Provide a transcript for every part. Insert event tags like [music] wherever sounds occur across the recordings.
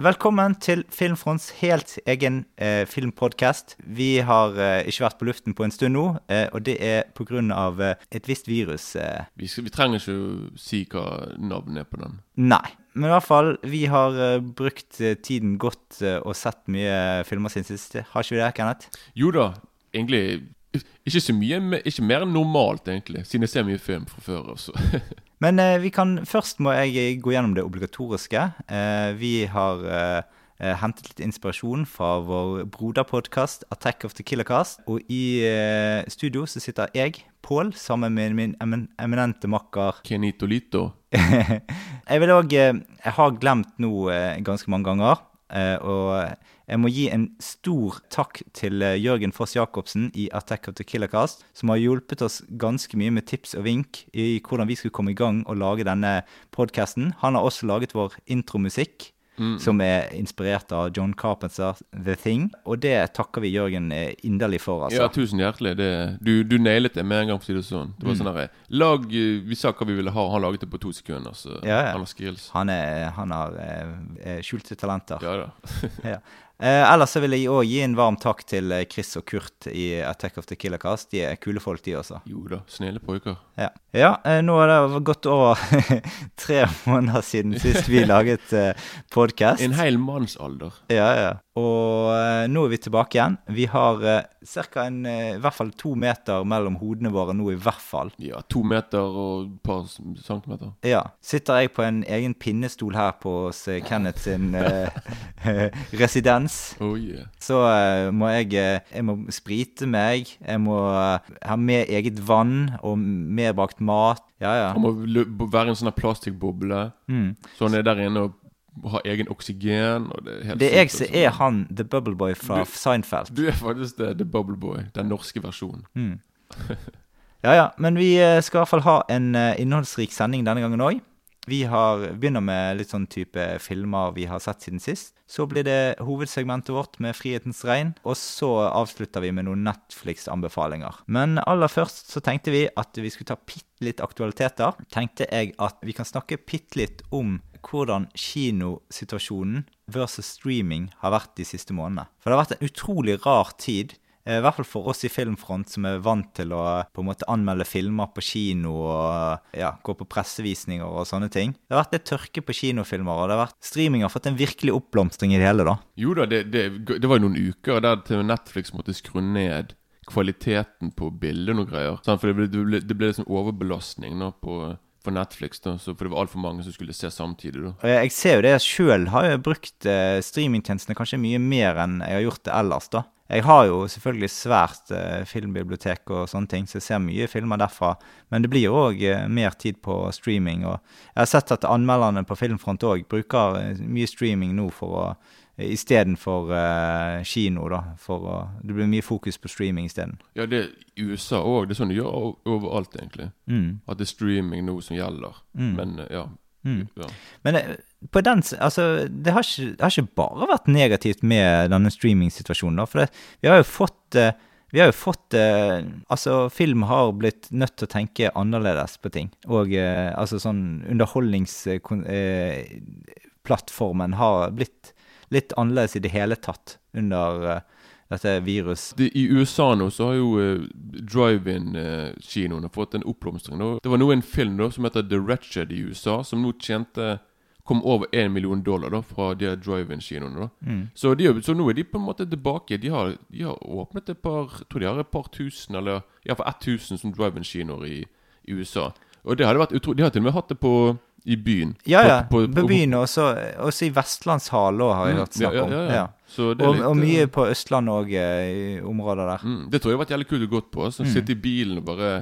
velkommen til Filmfronts helt egen eh, filmpodkast. Vi har eh, ikke vært på luften på en stund nå, eh, og det er pga. Eh, et visst virus. Eh. Vi, skal, vi, trenger ikke å si hva navnet er på den. Nei. Men i hvert fall, vi har eh, brukt eh, tiden godt og sett mye filmer siden sist. Har ikke vi det, Kenneth? Jo da, egentlig ikke så mye, ikke mer enn normalt, egentlig. Siden jeg ser mye film fra før. Også. [laughs] Men eh, vi kan, først må jeg gå gjennom det obligatoriske. Eh, vi har eh, eh hentet litt inspirasjon fra vår broderpodkast Attack of the Killercast. Og i eh, studio så sitter jeg, Pål, sammen med min emin eminente makker Kenito Lito. [laughs] jeg vil òg eh, Jeg har glemt nå ganske mange ganger. og jeg må gi en stor takk til eh, Jørgen Foss Jacobsen i Attack of the Killercast, som har hjulpet oss ganske mye med tips og vink i hvordan vi skulle komme i gang og lage denne podkasten. Han har også laget vår intromusikk. Mm. Som er inspirert av John Carpenter, The Thing. Og det takker vi Jørgen eh, inderlig for. altså. Ja, tusen hjertelig. Det, du, du nailet det med en gang, for å si det sånn. Det var mm. sånn her, lag, Vi sa hva vi ville ha, han laget det på to sekunder. Så ja, ja. han har skills. Han, er, han har eh, skjulte talenter. Ja da. [laughs] ja. Eh, ellers så vil jeg òg gi en varm takk til eh, Chris og Kurt i Attack of the Killercast. De er kule folk, de også. Jo da, snille pojker. Ja. ja eh, nå har det gått over [laughs] tre måneder siden sist vi [laughs] laget eh, podkast. En hel mannsalder. Ja, ja. Og eh, nå er vi tilbake igjen. Vi har eh, ca. Eh, i hvert fall to meter mellom hodene våre nå, i hvert fall. Ja, to meter og et par centimeter. Ja. Sitter jeg på en egen pinnestol her på hos eh, Kenneth sin eh, [laughs] residens, oh, yeah. så eh, må jeg, jeg må sprite meg. Jeg må ha med eget vann og medbrakt mat. Ja, ja. Han må være en sånn plastikkboble. Mm. Så han er der inne og ha egen oksygen. Og det er det er jeg som er han, The Bubble Boy fra du, Seinfeld. Du er faktisk det, The Bubble Boy, den norske versjonen. Mm. ja ja, men vi eh, skal i hvert fall ha en uh, innholdsrik sending denne gangen òg. Vi har, begynner med litt sånn type filmer vi har sett siden sist. Så blir det hovedsegmentet vårt med 'Frihetens regn'. Og så avslutter vi med noen Netflix-anbefalinger. Men aller først så tenkte vi at vi skulle ta bitte litt aktualiteter. Tenkte jeg at vi kan snakke bitte litt om hvordan kinosituasjonen versus streaming har vært de siste månedene. For det har vært en utrolig rar tid. Eh, I hvert fall for oss i Filmfront som er vant til å på en måte anmelde filmer på kino og ja, gå på pressevisninger og sånne ting. Det har vært litt tørke på kinofilmer, og det har vært, streaming har fått en virkelig oppblomstring i det hele. da. Jo da, det, det, det var jo noen uker der Netflix måtte skru ned kvaliteten på bildene og greier. For det ble, det ble, det ble liksom overbelastning nå på for Netflix, da, for det var altfor mange som skulle se samtidig. da. Jeg ser jo det sjøl, har jo brukt eh, streamingtjenestene kanskje mye mer enn jeg har gjort det ellers. da. Jeg har jo selvfølgelig svært eh, filmbibliotek og sånne ting, så jeg ser mye filmer derfra. Men det blir jo òg eh, mer tid på streaming. og Jeg har sett at anmelderne på Filmfront òg bruker mye streaming nå for å istedenfor uh, kino. da, for å, Det blir mye fokus på streaming isteden. Ja, det er USA òg. Det er sånn de gjør overalt, egentlig. Mm. At det er streaming nå som gjelder. Mm. Men uh, ja. Mm. ja. Men uh, på den, altså, det har, ikke, det har, ikke, bare vært negativt med denne streamingsituasjonen. da, For det, vi har jo fått vi har jo fått eh, Altså, film har blitt nødt til å tenke annerledes på ting. Og eh, altså sånn underholdningsplattformen eh, har blitt litt annerledes i det hele tatt under uh, dette virus. Det, I USA nå så har jo uh, drive-in-kinoene uh, fått en oppblomstring. Det var nå en film da, som heter The Wretched i USA, som nå tjente kom over 1 million dollar da fra de drive-in-kinoene. mm. så, så, nå er de på en måte tilbake. De har, de har åpnet et par tror de har et par tusen, eller iallfall 1000 som drive-in-kinoer i, i, USA. Og det hadde vært utro, De har til og med hatt det på i byen. Ja, ja. På, på, på byen, og også i Vestlandshallen òg, har jeg mm, hørt snakk om. Ja, ja, ja. Og, litt, og, mye på Østlandet òg, eh, i områder der. Mm, det tror jeg har vært jævlig kult å gå på. Så mm. Sitte i bilen og bare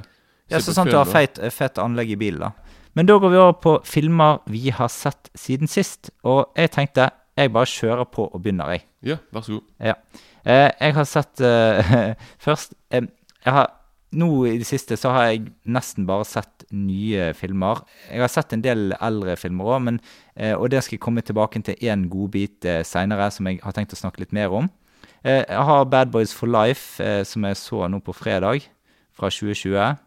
Ja, så sant du har feit, fett anlegg i bilen, da. Men da går vi over på filmer vi har sett siden sist. Og jeg tenkte jeg bare kjører på og begynner, jeg. Ja, vær så god. Ja. Eh, jeg har sett uh, [laughs] Først eh, Jeg har nå i det siste så har jeg nesten bare sett nye filmer. Jeg har sett en del eldre filmer òg, eh, og det skal jeg komme tilbake til én godbit eh, seinere, som jeg har tenkt å snakke litt mer om. Eh, jeg har Bad Boys for Life, eh, som jeg så nå på fredag, fra 2020.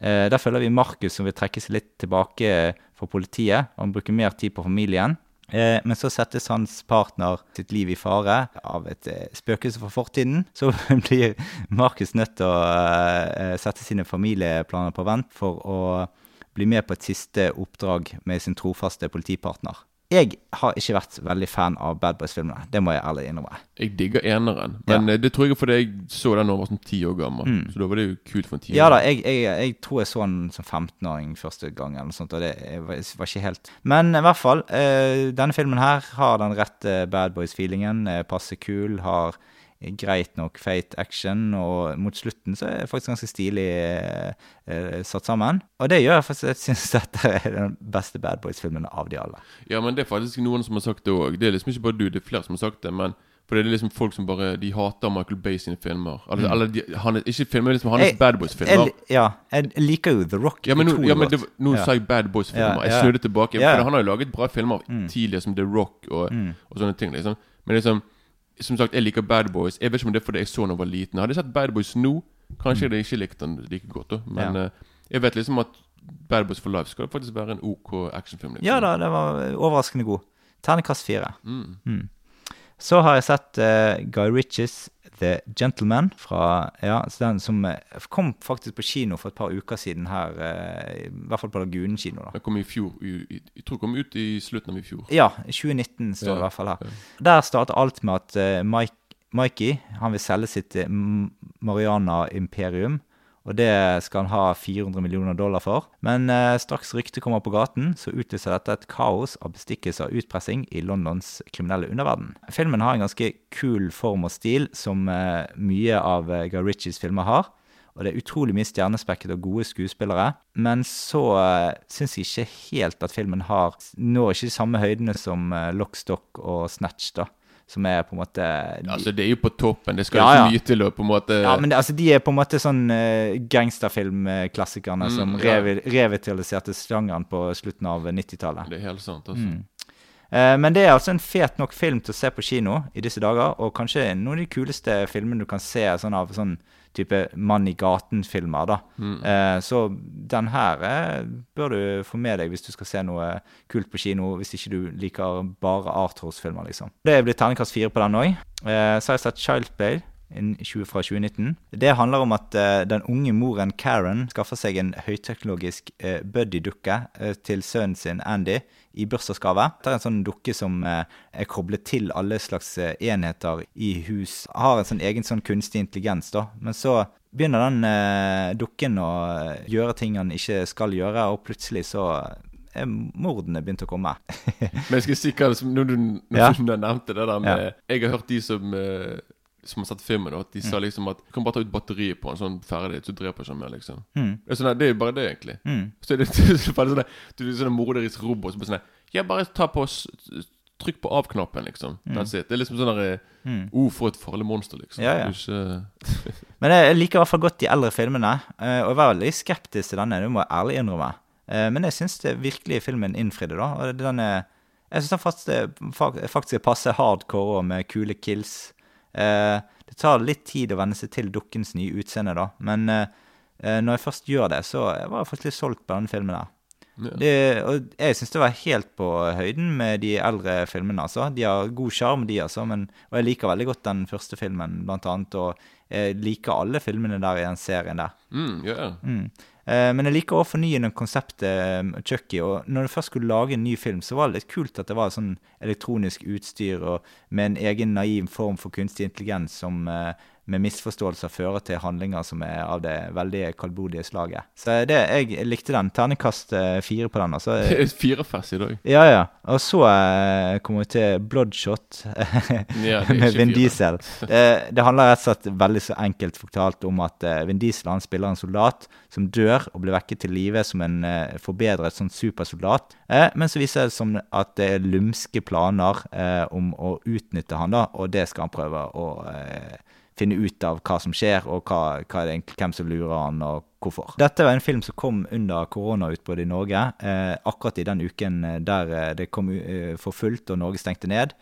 Eh, der følger vi Markus som vil trekke seg litt tilbake for politiet. Han bruker mer tid på familien. Eh, men så settes hans partner sitt liv i fare av et eh, spøkelse fra fortiden. [laughs] Så blir Markus nødt til å eh, sette sine familieplaner på vent for å bli med på et siste oppdrag med sin trofaste politipartner. Jeg har ikke vært veldig fan av Bad Boys-filmene. Det må jeg ærlig innrømme. Jeg digger eneren, men Ja. eh, det tror jeg fordi jeg så den da jeg var sånn ti år gammel. Så da var det jo kult for en tiåring. Ja da, jeg, jeg, jeg tror jeg så den som 15-åring første gang, eller noe sånt, og det var, var ikke helt Men i hvert fall, eh, denne filmen her har den rette Bad Boys-feelingen. Passer passe kul, har greit nok feit action, og mot slutten så er det faktisk ganske stilig eh, eh, satt sammen. Og det gjør jeg faktisk jeg syns [laughs] dette er den beste Bad Boys-filmen av de alle. Ja, men det er faktisk noen som har sagt det òg. Det er liksom ikke bare du, det er flere som har sagt det. Men for det er liksom folk som bare De hater Michael Bay sine filmer. Eller, eller de, han ikke filmer, liksom hans Mm. Jeg- Bad Boys-filmer. Ja, jeg liker jo The Rock Ja, men nå, ja, men det, nå Ja. sa jeg Bad Boys-filmer. Ja, Jeg snudde tilbake. For han har jo laget bra filmer tidligere, som The Rock og, Mm. og sånne ting. liksom Men liksom som sagt, jeg liker Bad Boys. Jeg vet ikke om det er fordi jeg så da jeg var liten. Hadde jeg sett Bad Boys nå, kanskje jeg ikke likt den like godt. da Men Mm. Ja. eh, jeg vet liksom at Bad Boys for Life skal faktisk være en OK actionfilm. Liksom. Ja da, det var overraskende god. Ternekast fire. Mm. Så har jeg sett uh, Guy Ritchies The Gentleman, fra, ja, den som eh, kom faktisk på kino for et par uker siden her, eh, i hvert fall på Lagunen kino. da. Den kom i fjor. I, jeg tror den kom ut i slutten av i fjor. Ja, 2019 står det Ja, i hvert fall her. ja. Der starter alt med at Mike, Mikey han vil selge sitt eh, Mariana-imperium. Og det skal han ha 400 millioner dollar for. Men eh, straks ryktet kommer på gaten, så utløser dette et kaos av bestikkelse og utpressing i Londons kriminelle underverden. Filmen har en ganske kul form og stil, som eh, mye av eh, Guy Ritchies filmer har. Og det er utrolig mye stjernespekket og gode skuespillere. Men så eh, syns jeg ikke helt at filmen har når ikke de samme høydene som eh, Lock, og Snatch, da. Som er på en måte de, Altså, det er jo på toppen. Det skal Ja, ja. ikke mye til å på en måte ja, men det, altså, De er på en måte sånn uh, gangsterfilmklassikerne Mm, som ja. revitaliserte sjangeren på slutten av 90-tallet. Det er helt sant, altså. Eh, Men det er altså en fet nok film til å se på kino i disse dager, og kanskje noen av de kuleste filmene du kan se sånn av sånn type mann i gaten-filmer, da. Eh, Så den her eh, bør du få med deg hvis du skal se noe kult på kino, hvis ikke du liker bare Arthurs-filmer, liksom. Det blir terningkast fire på den òg. Så har jeg sett Child Play in 20 fra 2019. Det handler om at uh, den unge moren Karen skaffer seg en høyteknologisk uh, buddy-dukke uh, til sønnen sin Andy i bursdagsgave. Det er en sånn dukke som er koblet til alle slags enheter i hus. Har en sånn egen sånn kunstig intelligens, da. Men så begynner den dukken å gjøre ting han ikke skal gjøre, og plutselig så er mordene begynt å komme. Men jeg skal si hva som Når du, når Ja. du nevnte det der med Ja. Jeg har hørt de som eh, Som har sett filmen, da, at de Mm. sa liksom at Du kan bare ta ut batteriet på en sånn ferdig, så dreper ikke han mer, liksom. Mm. Det er sånn, det er jo bare det, egentlig. Mm. Så er det så bare sånn Du er sånn en morderisk robot som bare sånn Ja, bare ta på Trykk på av-knappen, liksom. That's it. Det er liksom sånn der Mm. Oh, for et farlig monster, liksom. Ja, ja. Du er ikke [laughs] Men jeg liker i hvert fall godt de eldre filmene, eh, og jeg var veldig skeptisk til denne, det må jeg ærlig innrømme. Eh, Men jeg syns virkelig filmen innfridde, da. Og den er, jeg syns den faktisk, faktisk passer hardcore og med kule kills. Eh, Det tar litt tid å venne seg til dukkens nye utseende, da. Men eh, eh, når jeg først gjør det, så var jeg faktisk litt solgt på denne filmen her. ja. Det, og jeg syns det var helt på høyden med de eldre filmene. altså. De har god sjarm, de, altså. Men, og jeg liker veldig godt den første filmen, blant annet. Og jeg liker alle filmene der i den serien der. Mm, ja. Mm. Eh, men jeg liker å fornye konseptet eh, Chucky. Og når du først skulle lage en ny film, så var det litt kult at det var sånn elektronisk utstyr og med en egen naiv form for kunstig intelligens som eh, med misforståelser fører til handlinger som er av det veldig kaldblodige slaget. Så det, jeg likte den. Ternekast eh, fire på den. altså. [laughs] Det er firefest i dag. Ja, ja. Og så eh, kommer vi til Bloodshot [laughs] Ja, med Vin. Diesel. Det, det handler rett og slett veldig så enkelt fortalt om at eh, Vin Diesel han spiller en soldat som dør og blir vekket til live som en eh, forbedret sånn supersoldat. Eh, men så viser det som at det er lumske planer eh, om å utnytte han da, og det skal han prøve å eh, finne ut av hva som skjer, og hva, hva det egentlig, hvem som lurer han, og hvorfor. Dette var en film som kom under koronautbruddet i Norge, eh, akkurat i den uken eh, der eh, det kom eh, for fullt og Norge stengte ned.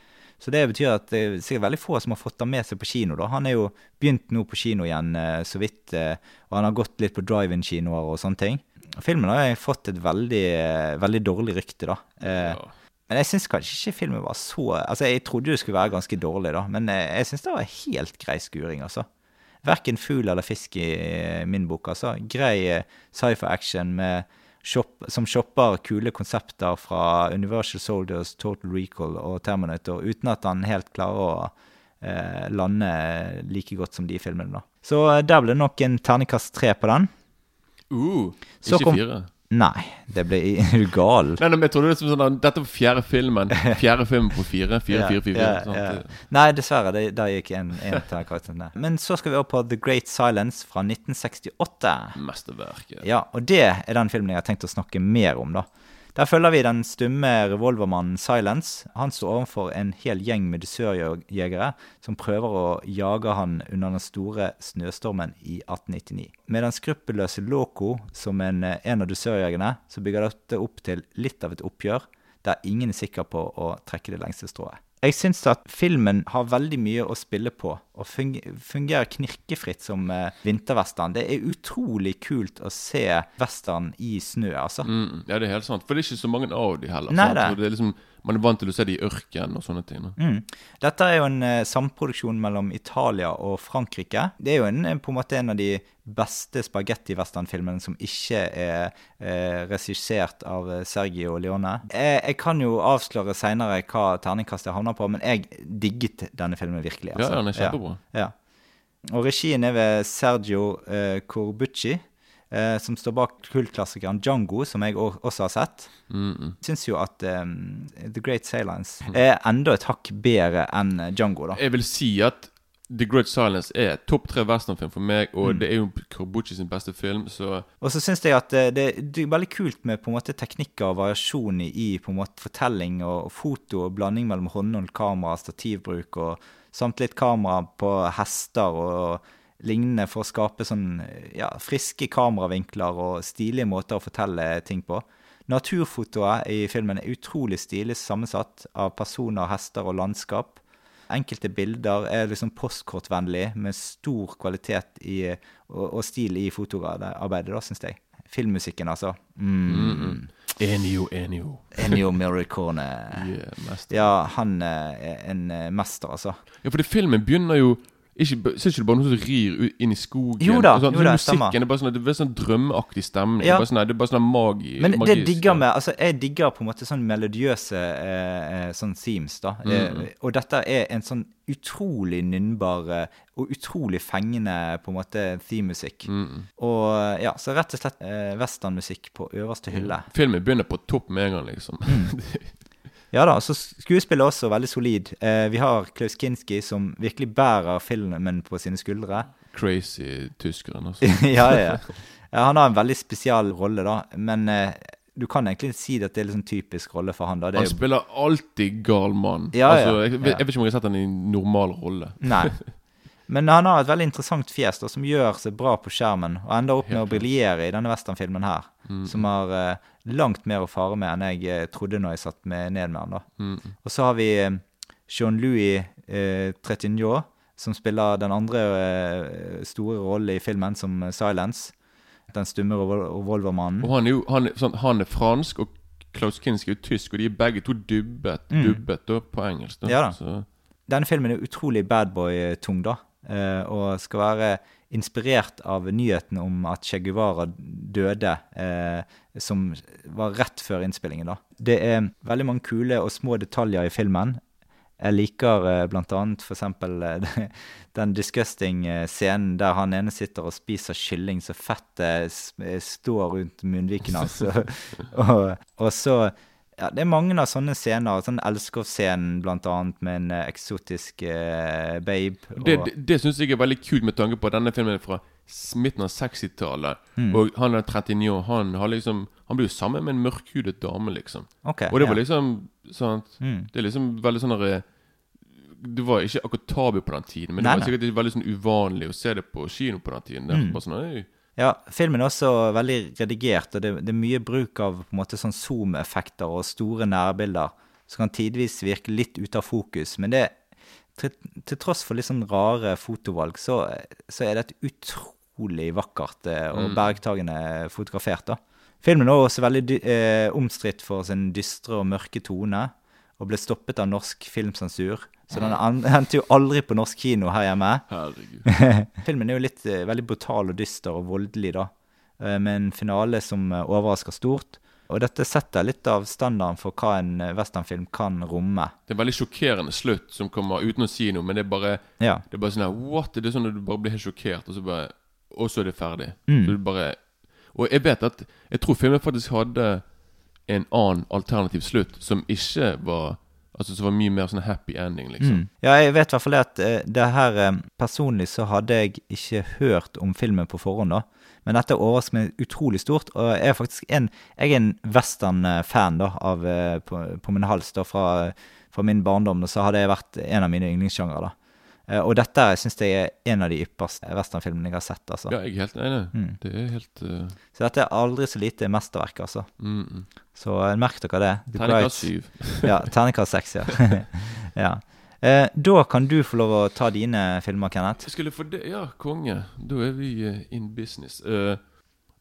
Så det betyr at det er sikkert veldig få som har fått ham med seg på kino. da. Han er jo begynt nå på kino igjen, eh, så vidt, eh, og han har gått litt på drive-in-kinoer og sånne ting. Filmen har jo fått et veldig, eh, veldig dårlig rykte, da. Eh, Ja. Men jeg syns kanskje ikke filmen var så Altså, jeg trodde det skulle være ganske dårlig, da, men jeg, jeg syns det var helt grei skuring, altså. Verken fugl eller fisk i eh, min bok, altså. Grei eh, sci-fi-action med shop, som shopper kule konsepter fra Universal Soldiers, Total Recall og Terminator, uten at han helt klarer å eh, lande like godt som de filmene, da. Så eh, der ble det nok en terningkast tre på den. Uh, ikke kom- fire. Nei, det ble [laughs] Er du gal? Nei, men jeg trodde det var sånn Dette var fjerde filmen. [laughs] Fjerde film på fire. Fire, Ja, fire, fire. ja, fire, ja. Nei, dessverre. Det, der gikk en, en til karakteren der. Men så skal vi over på The Great Silence fra 1968. Mesterverket. Ja, og det er den filmen jeg har tenkt å snakke mer om, da. Der følger vi den stumme revolvermannen Silence. Han står overfor en hel gjeng med dusørjegere som prøver å jage han under den store snøstormen i 1899. Med den skruppelløse Loco som en, eh, en av dusørjegerne, så bygger dette opp til litt av et oppgjør, der ingen er sikker på å trekke det lengste strået. Jeg syns at filmen har veldig mye å spille på, og fungerer knirkefritt som eh, vinterwestern. Det er utrolig kult å se western i snø, altså. Mm, ja, det er helt sant. For det er ikke så mange av de heller. Nei, det. Det er liksom, man er vant til å se de i ørken og sånne ting. Mm. Dette er jo en eh, samproduksjon mellom Italia og Frankrike. Det er jo en, på en måte en av de beste spagetti-westernfilmene som ikke er eh, regissert av eh, Sergio Leone. Jeg, jeg kan jo avsløre seinere hva terningkastet jeg havner på, men jeg digget denne filmen virkelig. Ja, altså. den er kjempebra. Ja. Og regien er ved Sergio eh, Corbucci, eh, som står bak kultklassikeren Django, som jeg også har sett. Mm, mm. Syns jo at eh, The Great Silence er enda et hakk bedre enn Django, da. Jeg vil si at The Great Silence er topp tre westernfilm for meg, Mm. og det er jo Corbucci sin beste film, så Og så syns jeg at det, det, det er veldig kult med på en måte teknikker og variasjon i, i på en måte fortelling og foto og blanding mellom håndholdt kamera, stativbruk og samt litt kamera på hester og lignende for å skape sånn ja, friske kameravinkler og stilige måter å fortelle ting på. Naturfotoet i filmen er utrolig stilig sammensatt av personer, hester og landskap. Enkelte bilder er liksom postkortvennlig, med stor kvalitet i, og, og stil i fotoarbeidet, syns jeg. Filmmusikken, altså. Mm. Mm Mm. Enio, Enio. Enio [laughs] Miracone. Yeah. Ja, han eh, er en eh, mester, altså. Ja, fordi filmen begynner jo ikke, Ser er ikke det bare noe som rir inn i skogen. Jo da, sånn, jo da, musikken stemmer. er bare sånn, det er sånn drømmeaktig stemning. Ja. Bare sånn, det er bare sånn magi, Men det digger med Altså, jeg digger på en måte sånn melodiøse eh, eh, sånn themes, da. Eh, og dette er en sånn utrolig nynnbar eh, og utrolig fengende på en måte thememusikk. Mm. Og ja, så rett og slett eh, westernmusikk på øverste hylle. Filmen begynner på topp med en gang, liksom. Mm. [laughs] Ja da, så skuespillet er også veldig solid. Eh, vi har Klaus Kinski som virkelig bærer filmen på sine skuldre. Crazy tyskeren, altså. [laughs] ja, ja. ja. Han har en veldig spesial rolle, da. Men eh, du kan egentlig si at det er sånn typisk rolle for han. da. Han er spiller alltid gal mann. Ja, altså, jeg, jeg vet ikke om jeg har sett han i en normal rolle. nei. Men han har et veldig interessant fjes da, som gjør seg bra på skjermen, og ender opp med å Helt briljere i denne westernfilmen her. Mm. Som har uh, langt mer å fare med enn jeg uh, trodde når jeg satt med ned med han. da. Mm. Og så har vi eh, Jean-Louis uh, Tretignot, som spiller den andre store rollen i filmen, som Silence. Den stumme revolvermannen. Og han er jo han er, sånn, han er fransk, og Klaus Kinski er jo tysk, og de er begge to dubbet, Mm. dubbet da, på engelsk. Da. Ja da. Så, Denne filmen er utrolig badboy-tung, da. eh, og skal være inspirert av nyheten om at Che Guevara døde, eh, som var rett før innspillingen. da. Det er veldig mange kule og små detaljer i filmen. Jeg liker eh, for eksempel eh, [laughs] den disgusting eh, scenen der han ene sitter og spiser kylling så fettet s- eh, står rundt munnviken hans. [laughs] og, og så ja, det er mange av sånne scener. Sånn elskovsscenen blant annet med en eh, eksotisk eh, babe. Og, det det, det syns jeg er veldig kult, med tanke på at denne filmen er fra midten av 60-tallet. Mm. Og han er 39 år. Han, har liksom, han blir jo sammen med en mørkhudet dame, liksom. Okay, Og det var ja. liksom sant? Mm. Det er liksom veldig sånn Det var ikke akkurat tabu på den tiden, men Nei, det var sikkert veldig sånn uvanlig å se det på kino på den tiden. Mm. sånn. Ja, filmen er også veldig redigert, og det, det er mye bruk av på en måte sånn zoom-effekter og store nærbilder som kan tidvis virke litt ute av fokus. Men det, til, til tross for litt sånn rare fotovalg, så, så er det et utrolig vakkert eh, og Mm. bergtagende fotografert. da. Filmen er også veldig eh, omstridt for sin dystre og mørke tone. og ble stoppet av norsk filmsensur. Så den [laughs] endte jo aldri på norsk kino her hjemme. Herregud. [laughs] Filmen er jo litt eh, veldig brutal og dyster og voldelig, da. eh, Med en finale som eh, overrasker stort. Og dette setter litt av standarden for hva en westernfilm kan romme. Det er en veldig sjokkerende slutt som kommer uten å si noe, men det er bare Ja. Det er bare sånn her What? Det er sånn at du bare blir helt sjokkert, og så bare Og så er det ferdig. Mm. Så du bare Og jeg vet at Jeg tror filmen faktisk hadde en annen alternativ slutt som ikke var Altså som var mye mer sånn happy ending, liksom. Mm. Ja, jeg vet i hvert fall det at eh, det her eh, Personlig så hadde jeg ikke hørt om filmen på forhånd, da. Men dette overrasker meg utrolig stort. Og jeg er faktisk en Jeg er en western-fan da av eh, på, på min hals da fra, fra min barndom. Da, så hadde jeg vært en av mine yndlingssjangere, da. Eh, og dette syns jeg er en av de ypperste westernfilmene jeg har sett, altså. Ja, jeg er helt enig. Mm. Det er helt uh, Så dette er aldri så lite mesterverk, altså. mm, mm. Så eh, merk dere det. Terningkast Bright- syv. [laughs] ja, terningkast seks, ja. [laughs] ja. Eh, da kan du få lov å ta dine filmer, Kenneth. Jeg skulle få det Ja, konge. Da er vi in business. Uh,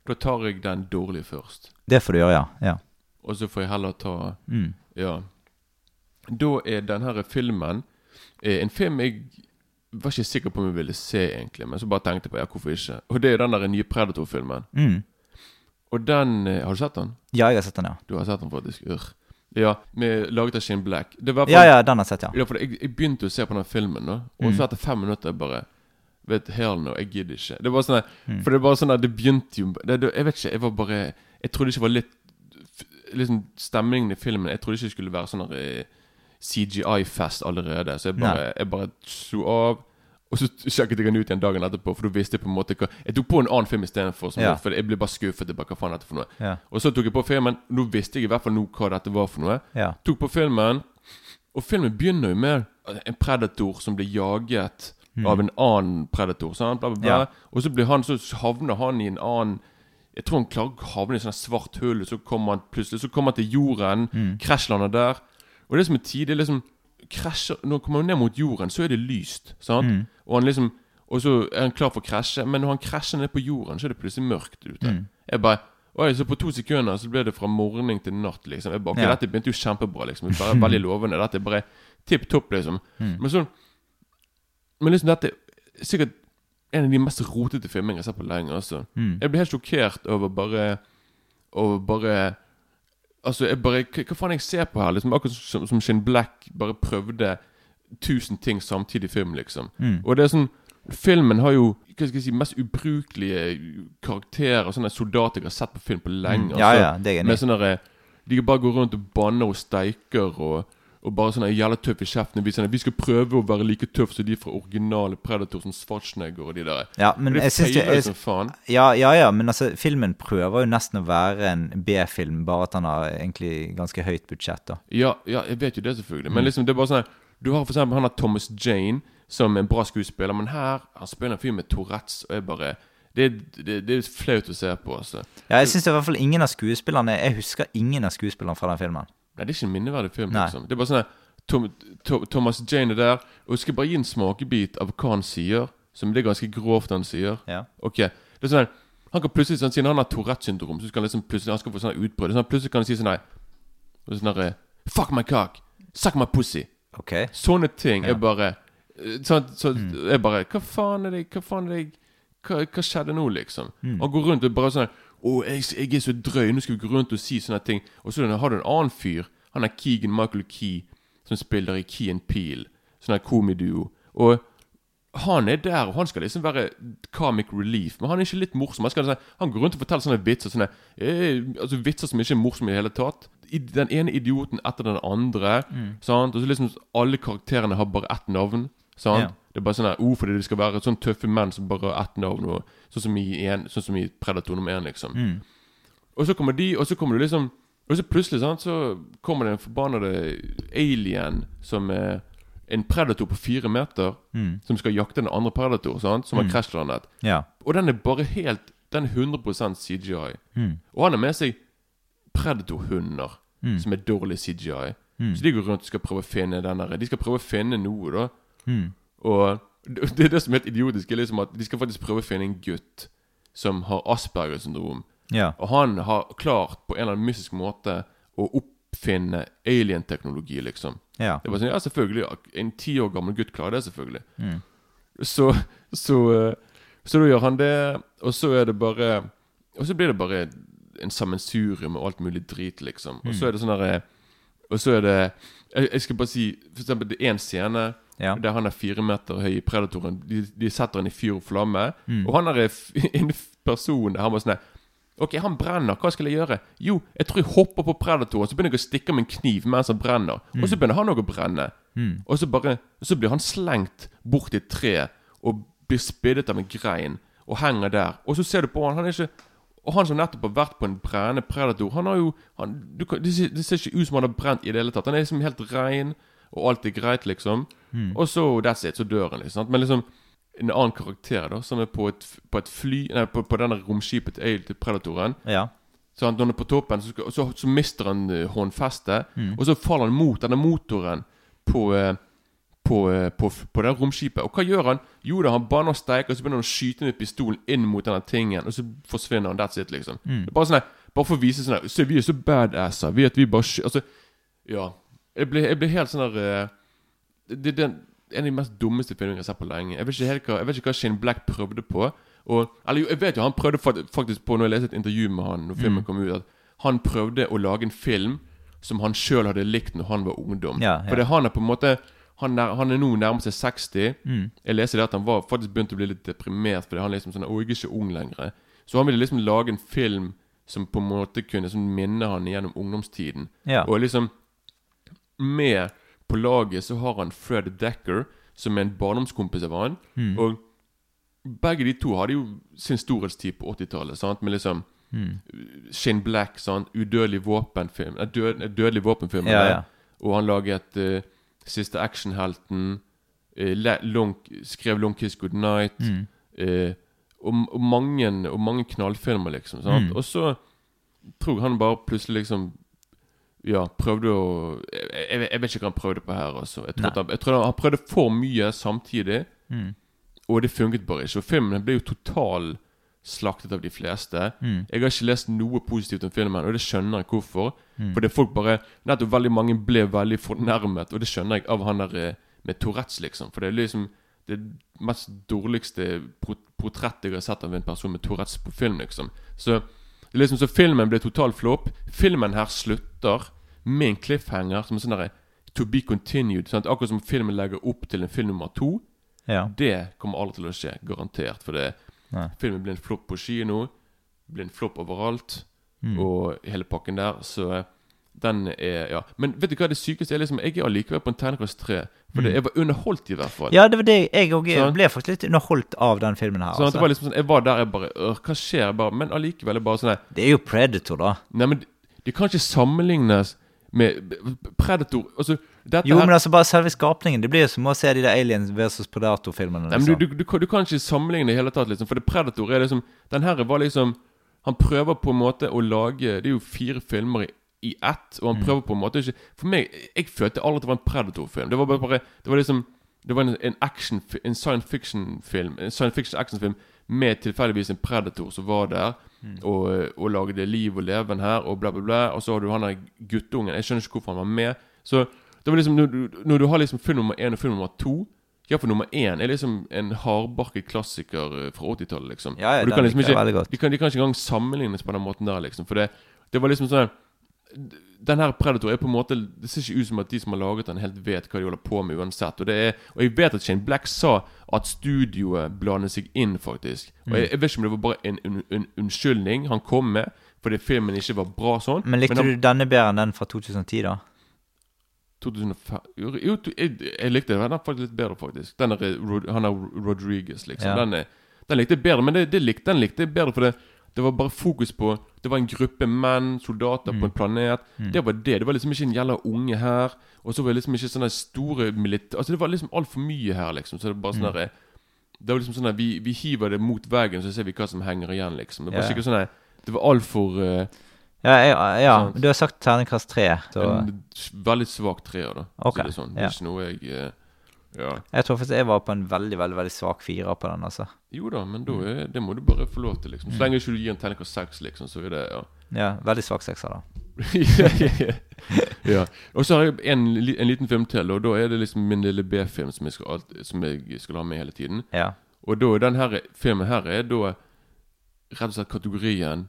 da tar jeg den dårlige først. Det får du gjøre, ja. ja. Og så får jeg heller ta Mm. Ja. Da er den her filmen en film jeg var ikke sikker på om jeg ville se, egentlig. Men så bare tenkte jeg på ja, hvorfor ikke. Og det er den der nye Predator-filmen. Mm. Og den eh, Har du sett den? Ja, jeg har sett den, ja. Du har sett den, faktisk. Urr. Ja, med, laget av Shane Black. Det var Ja, ja, den har jeg sett, ja. Ja, jeg, jeg begynte å se på den filmen, da og Mm. så etter fem minutter bare Vet hell no, jeg gidder ikke. Det var sånn Mm. For det bare sånn at det begynte jo det, det, Jeg vet ikke, jeg var bare Jeg trodde ikke det var litt Liksom stemningen i filmen Jeg trodde ikke det skulle være sånn at eh, CGI-fest allerede. Så jeg bare, jeg bare slo av. Og så sjekket jeg den ut igjen dagen etterpå, for da visste jeg på en måte hva Jeg tok på en annen film istedenfor, Ja. for jeg ble bare skuffet. Bare, hva faen er dette for noe? Ja. Og så tok jeg på filmen. Nå visste jeg i hvert fall nå hva dette var for noe. ja. Tok på filmen, og filmen begynner jo med en predator som blir jaget av en annen predator. Sant? Bla, bla, bla. Mm. Ja. Og så blir han, så havner han i en annen Jeg tror han klarer å havne i et sånt svart hull, så kommer han plutselig Så kommer han til jorden, Mm. krasjlander der. Og det som er tid, det er liksom krasjer, Når han kommer ned mot jorden, så er det lyst. Sant? Mm. Og han liksom Og så er han klar for å krasje, men når han krasjer ned på jorden, så er det plutselig mørkt ute. Mm. Jeg bare Oi, så på to sekunder så ble det fra morgen til natt, liksom. Jeg bare, okay, Ja. Dette begynte jo kjempebra, liksom. Det er bare veldig lovende. Dette er bare tipp topp, liksom. Mm. Men sånn Men liksom dette er sikkert en av de mest rotete filmene jeg har sett på lenge. altså Mm. Jeg ble helt sjokkert over bare Over bare Altså, jeg bare Hva, faen jeg ser på her? Liksom Akkurat som, som Shin Black bare prøvde tusen ting samtidig i film, liksom. Mm. Og det er sånn Filmen har jo hva skal jeg si, mest ubrukelige karakterer. Sånne soldater jeg har sett på film på lenge. Mm. Ja, altså. ja, det er enig Med sånne De bare går rundt og banner og steiker og, og bare sånn jævla tøff i kjeften. Vi, vi skal prøve å være like tøff som de fra originale Predator, som Schwarzenegger og de der. Ja, men jeg synes det jeg, som faen. ja, ja, ja, men altså, filmen prøver jo nesten å være en B-film, bare at han har egentlig ganske høyt budsjett, da. Ja, ja, jeg vet jo det, selvfølgelig. Mm. Men liksom, det er bare sånn Du har for eksempel han har Thomas Jane, som er en bra skuespiller, men her Han spiller en fyr med Tourettes, og jeg bare det, det, det er flaut å se på, altså. Ja, jeg syns i hvert fall ingen av skuespillerne Jeg husker ingen av skuespillerne fra den filmen. Nei, det er ikke en minneverdig film. Nei. liksom Det er bare sånn Tom, Tom, Thomas Jane er der, og jeg skal bare gi en smakebit av hva han sier. Som det er ganske grovt han sier. Ja. Ok, det er sånn Han kan plutselig sånn, Siden han har Tourettes syndrom, så skal han liksom plutselig Han skal få sånn utbrudd. Sånn, plutselig kan han si sånn nei sånn her, Fuck my cock! Suck my pussy! Okay. Sånne ting Ja. er bare eh, sånn, så jeg bare Hva faen er det Hva faen er det hva, hva skjedde nå, liksom? Han går rundt og bare sånn Å, jeg, jeg er så drøy, nå skal vi gå rundt og si sånne ting. Og så har du en annen fyr. Han er Keegan Michael Key, som spiller i Key and Peel. Sånn her komiduo. Og han er der, og han skal liksom være comic relief. Men han er ikke litt morsom. Han, skal, liksom- han går rundt og forteller sånne vitser sånne, eh, altså vitser som ikke er morsomme i det hele tatt. Den ene idioten etter den andre. Sant? Og så liksom Alle karakterene har bare ett navn. Sant? Ja. Det er bare sånn her, oh, fordi det skal være sånn tøffe menn som bare har ett navn. Og, sånn, som i en, sånn som i Predator nummer én, liksom. Mm. Og så kommer de, og så kommer du liksom Og så plutselig sant, så kommer det en forbannede alien som er en predator på fire meter, Mm. som skal jakte den andre predator, sant, som har krasjlandet. Ja. Og den er bare helt Den er 100 CGI. Mm. Og han har med seg predatorhunder, Mm. som er dårlig CGI. Mm. Så de går rundt og skal prøve å finne den der De skal prøve å finne noe, da. Mm. Og det er det som er helt idiotisk, er liksom at de skal faktisk prøve å finne en gutt som har Aspergers syndrom. Ja. Og han har klart på en eller annen mystisk måte å oppfinne alien-teknologi, liksom. Ja. Det var sånn, ja, selvfølgelig. En ti år gammel gutt klarer det, selvfølgelig. Mm. Så, så, eh, så da gjør han det, og så er det bare Og så blir det bare en sammensurium og alt mulig drit, liksom. Og så er det sånn derre Og så er det jeg, jeg skal bare si For eksempel, det er én scene Ja. der han er fire meter høy i Predatoren. De, de setter han i fyr og flamme. Mm. Og han er [laughs] en person der han var sånn Ok, han brenner. Hva skal jeg gjøre? Jo, jeg tror jeg hopper på Predatoren, så begynner jeg å stikke med en kniv mens han brenner. Og så begynner han òg å brenne. Mm. Og så bare Så blir han slengt bort i et tre og blir spiddet av en grein og henger der. Og så ser du på han, han er ikke Og han som nettopp har vært på en brennende predator, han har jo han, du det, ser, det ser ikke ut som han har brent i det hele tatt. Han er liksom helt rein, og alt er greit, liksom. Og så that's it, så dør han, liksom. Men liksom en annen karakter da som er på et, på et fly Nei, på, på denne romskipet til, til Predatoren. Ja. Så han, når han er på toppen, så, så, så mister han eh, håndfestet. Mm. Og så faller han mot denne motoren på, eh, på, eh, på, på det romskipet. Og hva gjør han? Jo da, han banner steiker, og så begynner han å skyte med pistolen inn mot denne tingen. Og så forsvinner han. That's it, liksom. Mm. Det bare sånn Bare for å vise sånn Se, vi er så badasser. Vi at vi bare sky Altså, ja. Jeg ble, jeg ble helt sånn der eh, det, det, En av de mest dummeste filmene jeg har sett på lenge. Jeg vet ikke helt hva Jeg vet ikke hva Shane Black prøvde på. Og, eller jeg vet jo han prøvde faktisk på Når jeg leste et intervju med han Når filmen Mm. kom ut, at han prøvde å lage en film som han sjøl hadde likt når han var ungdom. Ja, ja. For han er på en måte han er, han er nå nærmer seg 60. Mm. Jeg leser det at han var faktisk begynte å bli litt deprimert fordi han liksom sånn Å, jeg er ikke ung lenger. Så han ville liksom lage en film som på en måte kunne minne han gjennom ungdomstiden. Ja. Og liksom Med på laget så har han Fred Decker, som er en barndomskompis av han. Mm. Og begge de to hadde jo sin storhetstid på 80-tallet. Med liksom Mm. Shane Black, sant? udødelig våpenfilm død, Dødelig våpenfilm. Ja, ja. Og han laget uh, Siste actionhelten. Le- long, skrev 'Long Kiss Goodnight'. Mm. eh, og, og, mange, og mange knallfilmer, liksom. Sant? Mm. Og så tror jeg han bare plutselig liksom Ja, prøvde å Jeg, jeg, vet ikke hva han prøvde på her, altså. Jeg tror, han, jeg tror han prøvde for mye samtidig, Mm. og det funket bare ikke. Og filmen ble jo total slaktet av de fleste. Mm. Jeg har ikke lest noe positivt om filmen, og det skjønner jeg hvorfor. Mm. For det er folk bare Nettopp veldig mange ble veldig fornærmet, og det skjønner jeg av han der eh, med Tourettes, liksom. For det er liksom det mest dårligste portrettet jeg har sett av en person med Tourettes på film, liksom. Så liksom så filmen ble total flopp. Filmen her slutter med en cliffhanger som er sånn derre To be continued. Sant? Akkurat som filmen legger opp til en film nummer to. Ja. Det kommer aldri til å skje, garantert. For det, Nei. filmen blir en flopp på kino, blir en flopp overalt, Mm. og hele pakken der. Så den er Ja. Men vet du hva det sykeste er? liksom Jeg er allikevel på en terningkast tre. For mm. jeg var underholdt, i hvert fall. Ja, det var det jeg òg sånn. ble faktisk litt underholdt av den filmen her. Sånn at det Altså. var liksom sånn Jeg var der, jeg bare øh, Hva skjer? Jeg bare, men allikevel er bare sånn Det er jo Predator, da. Nei, men det kan ikke sammenlignes med Predator Altså, Jo, her men altså bare selve skapningen. Det blir jo som å se de der Aliens versus Predator-filmene. Du, Liksom. du, du, kan- du kan ikke sammenligne det i hele tatt, liksom. For det Predator er liksom Den her var liksom Han prøver på en måte å lage Det er jo fire filmer i, i ett, og han prøver på en måte ikke For meg Jeg følte aldri at det var en Predator-film. Det var bare, bare Det var liksom Det var en, en action En science fiction-film En science fiction actionfilm med tilfeldigvis en Predator som var der og, og lagde liv og leven her, og bla, bla, bla. Og så har du han der guttungen. Jeg skjønner ikke hvorfor han var med. Så det var liksom Når du, når du har liksom film nummer én og film nummer to ja, for nummer én er liksom en hardbarket klassiker eh, fra 80-tallet, liksom. Ja, ja, Og du kan liksom ikke, de, kan, de kan ikke engang sammenlignes på den måten der, liksom. For det, det var liksom sånn Den her Predator er på en måte Det ser ikke ut som at de som har laget den, helt vet hva de holder på med uansett. Og det er Og jeg vet at Shane Black sa at studioet blandet seg inn, faktisk. Og jeg, jeg vet ikke om det var bare en, en, en unnskyldning han kom med fordi filmen ikke var bra sånn. Men likte han- du denne bedre enn den fra 2010, da? 2005 Jo, jeg, jeg likte den. Faktisk litt bedre, faktisk. Den er, han er Rodriguez, liksom. Ja. Den, er, den likte jeg bedre, men det, det likte, den likte jeg bedre, for det, var bare fokus på Det var en gruppe menn, soldater, på en planet. Det var det. Det var liksom ikke en jævla unge her. Og så var det liksom ikke sånne store militære Altså, det var liksom altfor mye her, liksom. Så det var bare sånn derre Det var liksom sånn at vi, vi hiver det mot veggen, så ser vi hva som henger igjen, liksom. Det var sikkert ikke sånn Det var altfor uh, Ja, jeg, ja du har sagt terningkast tre. Så En veldig svak treer, da. Okay. Så det er sånn. Det er ikke noe jeg eh, Ja. Jeg tror faktisk jeg var på en veldig veldig, veldig svak firer på den. altså. Jo da, men da er, det må du bare få lov til, liksom. Så lenge ikke du gir en terningkast seks, liksom, så er det ja. Ja, Veldig svak sekser, da. [laughs] ja. Og så har jeg en, en liten film til, og da er det liksom min lille B-film som, som jeg skal ha med hele tiden. Ja. Og da den her filmen her er da rett og slett kategorien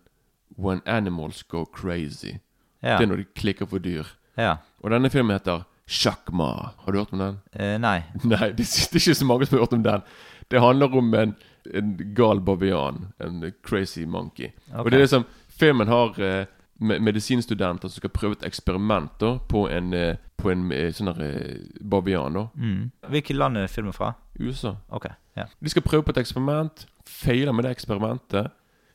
When Animals Go Crazy. Ja. Det er når de klikker for dyr. ja. Og denne filmen heter Sjakma. Har du hørt om den? Uh, nei. [laughs] Nei, det, det er ikke så mange som har hørt om den. Det handler om en, en gal bavian. En crazy monkey. Okay. Og det er liksom Filmen har uh, medisinstudenter som skal prøve et eksperiment da på en, eh, på en sånn bavian. da Mm. Hvilket land er filmen fra? USA. Ok. Ja. De skal prøve på et eksperiment. Feiler med det eksperimentet.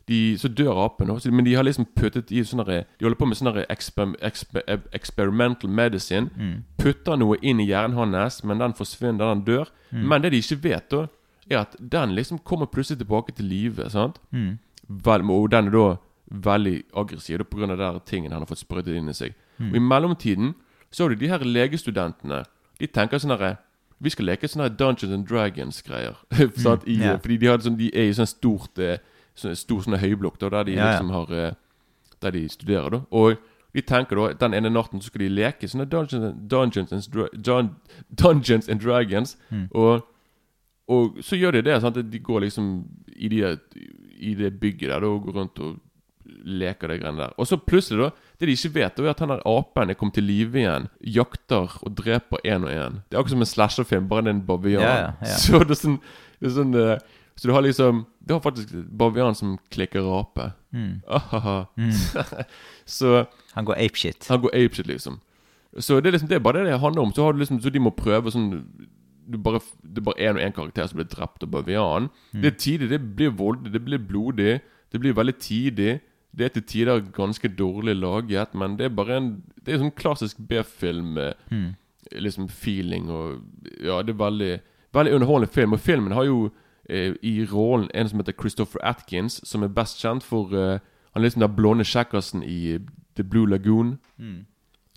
De, så dør apen. også, Men de har liksom puttet i sånne De holder på med sånn eksper, eksper, experimental medicine. Mm. Putter noe inn i hjernen hans, men den forsvinner, den dør. Mm. Men det de ikke vet, da, er at den liksom kommer plutselig tilbake til live. Mm. Vel, og den er da veldig aggressiv pga. på grunn av de tingen han har fått sprøytet inn i seg. Og I mellomtiden så har du de her legestudentene. De tenker sånn herre Vi skal leke sånne Dungeons and Dragons-greier. [laughs] mm, yeah. Fordi de, har sånn, de er i sånn stort eh, sånn stor sånn høyblokk da, der de Ja, liksom har eh, Der de studerer, da. Og de tenker da den ene natten så skal de leke sånne Dungeons, Dungeons, and, Dun- Dungeons and Dragons. Og, og så gjør de det. sant? De går liksom i, de, i det bygget der da, og går rundt og leker de greiene der. Og så plutselig, da Det de ikke vet, er at han der apen er kommet til live igjen. Jakter og dreper én og én. Det er akkurat som en slasherfilm, bare det er en bavian. Yeah, ja. [laughs] Så det er sånn, det er sånn eh, Så du har liksom Du har faktisk bavian som klikker rape. Mm. Ahaha. [laughs] så Han går apeshit. han går apeshit, liksom. Så det er liksom Det er bare det det handler om. Så har du liksom Så de må prøve sånn du bare, Det er bare én og én karakter som blir drept av bavian. Det er tidlig. Det blir voldelig, det blir blodig. Det blir veldig tidlig. Det er til tider ganske dårlig laget, men det er bare en Det er sånn klassisk B-film Mm. liksom feeling og Ja, det er veldig Veldig underholdende film. Og filmen har jo eh, i rollen en som heter Christopher Atkins, som er best kjent for uh, Han er liksom den blonde kjekkasen i eh, The Blue Lagoon.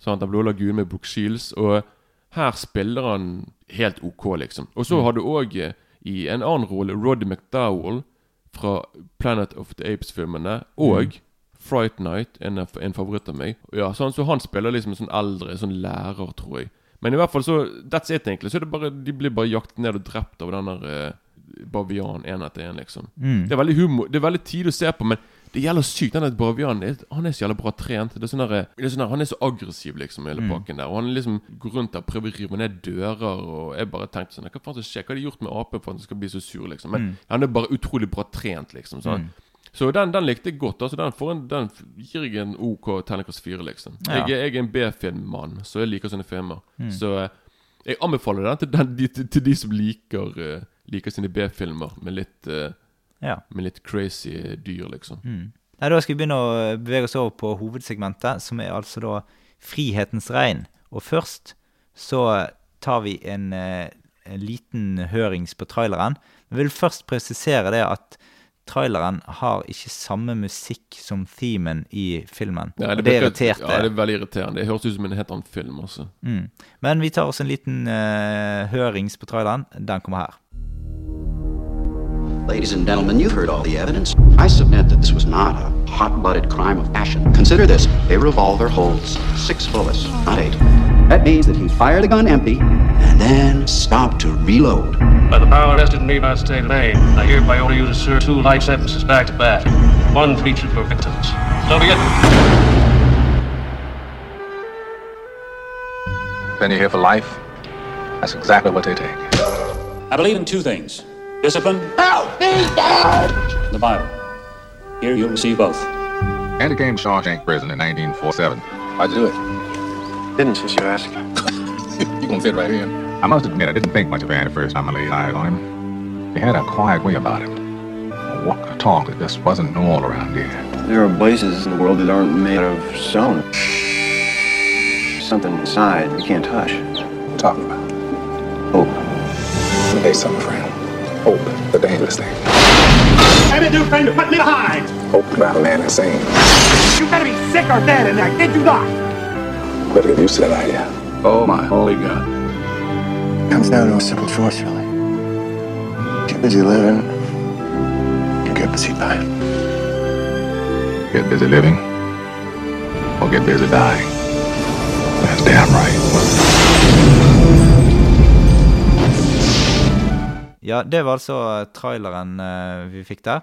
Sant, Den blå lagunen med Brooke Shields. Og her spiller han helt OK, liksom. Og så har du òg i en annen rolle Roddy McDowell fra Planet of the Apes-filmene. Og Fright Night, en, en favoritt av meg. Ja, sånn, Så han spiller liksom en sånn eldre sånn lærer, tror jeg. Men i hvert fall så That's it, egentlig. Så det bare, de blir bare jaktet ned og drept av den der eh, bavianen én etter én, liksom. Mm. Det er veldig humor Det er veldig tidlig å se på, men det gjelder sykt. Den bavianen Han er så jævla bra trent. Det er sånn der, det er sånn der, Han er så aggressiv, liksom, hele pakken der. Og han liksom går rundt der prøver å rive ned dører. Og jeg bare tenkte sånn Hva faen som skjer? Hva har de gjort med apen for at han skal bli så sur, liksom? Men han er bare utrolig bra trent, liksom. Sånn. Så den, den likte jeg godt. Altså Den, får en, den gir jeg en OK terningkast fire, liksom. Ja. Jeg, jeg er en B-filmmann, så jeg liker sånne filmer. Så eh, jeg anbefaler den til, den, de, til, til de som liker, uh, liker sine B-filmer med litt eh, Ja. med litt crazy dyr, liksom. Nei, Da skal vi begynne å bevege oss over på hovedsegmentet, som er altså da Frihetens regn. Og først så tar vi en, eh, en liten hørings på traileren. Men jeg vil først presisere det at traileren har ikke samme musikk som themen i filmen. Ja, og det irriterte. Ja, det er veldig irriterende. Det høres ut som en helt annen film, også. Mm. Men vi tar oss en liten uh, hørings på traileren. Den kommer her. Ladies and gentlemen, you've heard all the evidence. I submit that this was not a hot-blooded crime of passion. Consider this. A revolver holds six bullets, not eight. That means that he fired the gun empty and then stopped to reload. By the power vested in me by state of Maine, I hereby order you to serve two life sentences back to back. One for each of your victims. So be it. Been here for life? That's exactly what they take. I believe in two things discipline. Help me, Dad! The Bible. Here you'll receive both. Andy came to Shawshank Prison in 1947. How'd you do it? Didn't since you asked. [laughs] you gonna fit right here? I must admit, I didn't think much of Andy the first time I laid eyes on him. He had a quiet way about him. A walk a talk that just wasn't normal around here. There are places in the world that aren't made of stone. Something inside you can't touch. What you talking about? Hope. Let me tell you something, friend. Hope, the dangerous thing. What did you trying to put me behind? Hope can drive a man insane. You better be sick or dead in there, kid you not. Better get used to that idea. Oh my holy God. comes down to a simple choice, really. Get busy living, or get busy dying. Get busy living, or get busy dying. That's damn right. Ja, det var altså traileren eh, vi fikk der.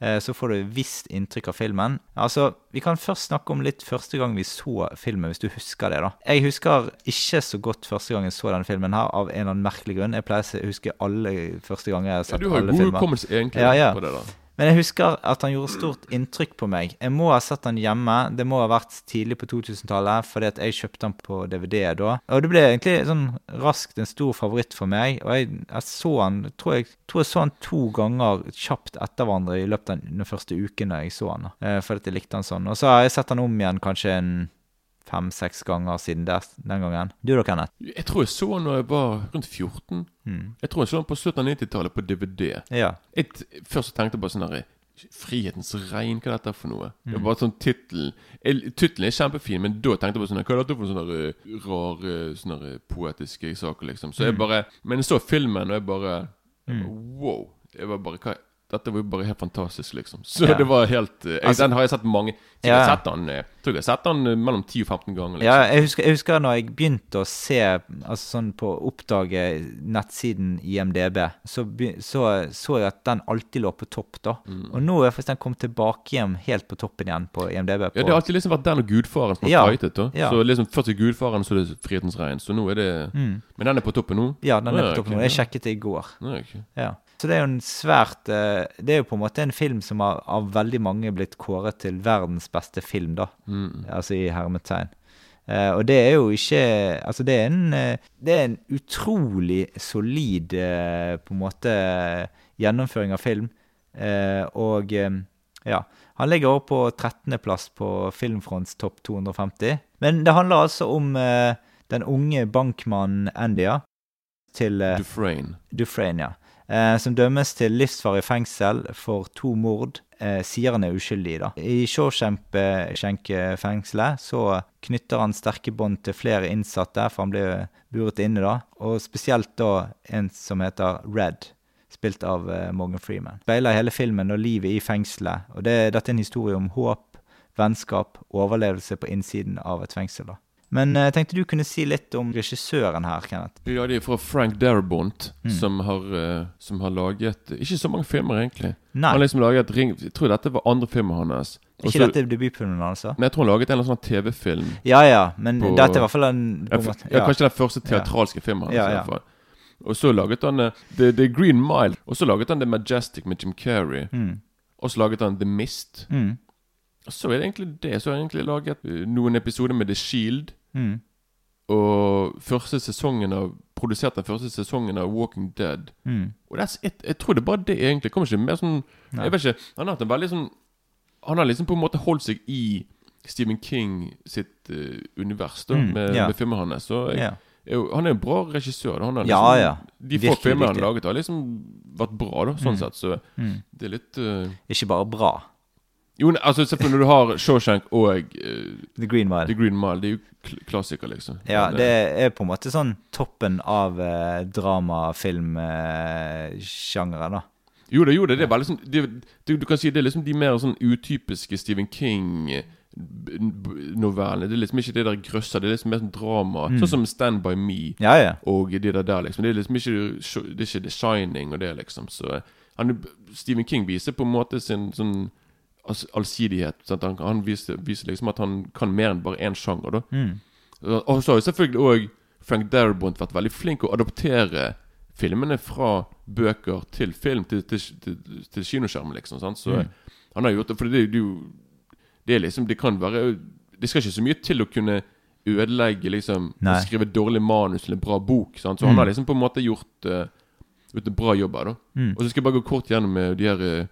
Eh, så får du et visst inntrykk av filmen. Altså, Vi kan først snakke om litt første gang vi så filmen, hvis du husker det. da. Jeg husker ikke så godt første gang jeg så denne filmen her, av en eller annen merkelig grunn. Jeg pleier å huske alle første ganger jeg har Ja, sett du har jo alle god filmer. hukommelse egentlig Ja, ja. på det. da Men jeg husker at han gjorde stort inntrykk på meg. Jeg må ha sett han hjemme. Det må ha vært tidlig på 2000-tallet, fordi at jeg kjøpte han på DVD da. Og det ble egentlig sånn raskt en stor favoritt for meg. Og jeg, jeg så han tror jeg, tror jeg så han to ganger kjapt etter hverandre i løpet av den første uken da jeg så han. Eh, fordi at jeg likte han sånn. Og så har jeg sett han om igjen kanskje en fem-seks ganger siden des, den gangen. Du da, Kenneth? Jeg tror jeg så den når jeg var rundt 14. Jeg tror jeg så den på slutten av 90-tallet på DVD. Ja. Jeg først tenkte jeg bare sånn herre Frihetens regn, hva er dette for noe? Det var sånn tittel Tittelen er kjempefin, men da tenkte jeg på sånn Hva er dette for sånne der, eh, rare sånne poetiske saker, liksom? Så jeg bare Men jeg så filmen, og jeg bare jeg bare, Wow. Jeg var bare hva dette var jo bare helt fantastisk, liksom. Så Ja. [laughs] det var helt eh, jeg, Altså- Den har jeg sett mange Jeg Ja. sett den, jeg tror jeg har sett den eh, mellom 10 og 15 ganger. Liksom. Ja, jeg husker, jeg husker når jeg begynte å se Altså sånn på oppdage nettsiden IMDb, så, så så jeg at den alltid lå på topp, da. Mm. Og nå er faktisk den kommet tilbake hjem helt på toppen igjen på IMDb. På, Ja, Det har alltid liksom vært den og Gudfaren som har Ja, fightet. da ja. Så liksom Først er Gudfaren, så er det Frihetens regn. Så nå er det Men den er på toppen nå? Ja, den er på toppen nå. Jeg sjekket det i går. ja. Ja, ok. Ja. Så det er jo en svært eh, Det er jo på en måte en film som har av veldig mange blitt kåret til verdens beste film, da. Altså i hermetegn. Uh, og det er jo ikke Altså, det er en eh, Det er en utrolig solid uh, på en måte gjennomføring av film. Uh, og um, ja. Han ligger også på 13.-plass på Filmfronts topp 250. Men det handler altså om den unge bankmannen Andy, ja. Til Dufresne. Dufresne, ja. Eh, som dømmes til livsvarig fengsel for to mord. Eh, sier han er uskyldig, da. I Shawshank-fengselet så knytter han sterke bånd til flere innsatte, for han blir buret inne da. Og spesielt da en som heter Red, spilt av eh, Morgan Freeman. Speiler hele filmen og livet i fengselet. Og det, dette er en historie om håp, vennskap og overlevelse på innsiden av et fengsel. da. Men eh, jeg tenkte du kunne si litt om regissøren her, Kenneth. Ja, det er fra Frank Darabont, Mm. som, har, eh, som har laget Ikke så mange filmer, egentlig. Nei. Han liksom laget ring, Jeg tror dette var andre filmen hans. Og Ikke dette debutfilmen, altså? Men jeg tror han laget en eller annen sånn TV-film. Ja, ja, men På- dette er i hvert fall en Ja, ja, kanskje den første teatralske filmen hans. Ja, i ja. hvert fall. Og så laget han eh, The, The Green Mile. Og så laget han The Majestic med Jim Carrey. Mm. Og så laget han The Mist. Mm. Så er det egentlig det. Så har jeg egentlig laget noen episoder med The Shield. Mm. Og første sesongen av produsert den første sesongen av Walking Dead. Mm. Og it. Jeg tror det er bare det, egentlig. Kommer ikke mer sånn Jeg vet ikke. Han har hatt en veldig sånn Han har liksom på en måte holdt seg i Stephen King sitt uh, univers da Mm, med, yeah. med filmene hans. Så jeg, yeah. er han er en bra regissør. Han har liksom, ja. De få filmene han har laget, har liksom vært bra, da, sånn sett. Så Mm. det er litt uh, Ikke bare bra. Jo, altså, altså selvfølgelig når du har Shawshank og uh, The Green Mile. The Green Mile, det er jo kl klassikere, liksom. Ja, det er på en måte sånn toppen av uh, dramafilmsjangeren, da. Jo, det, jo, det, det er veldig sånn det, du, du kan si det er liksom de mer sånn utypiske Stephen King-novellene. Det er liksom ikke det der grøsser, det er liksom mer sånn drama. Sånn som Stand By Me Ja, ja. og de der der, liksom. Det er liksom ikke Det er ikke The Shining og det, liksom. Så han, Stephen King viser på en måte sin sånn allsidighet. Han, han viser, viser liksom at han kan mer enn bare én sjanger, da. Mm. Og så har jo selvfølgelig òg Frank Darabont vært veldig flink å adoptere filmene fra bøker til film, til, til, til, til kinoskjermen, liksom. Sant? Så Mm. han har gjort det. For det, jo Det er liksom Det kan være Det skal ikke så mye til å kunne ødelegge liksom Nei. Skrive dårlig manus eller en bra bok. Sant? Så Mm. han har liksom på en måte gjort, uh, en bra jobb her, da. Mm. Og så skal jeg bare gå kort gjennom med de her uh,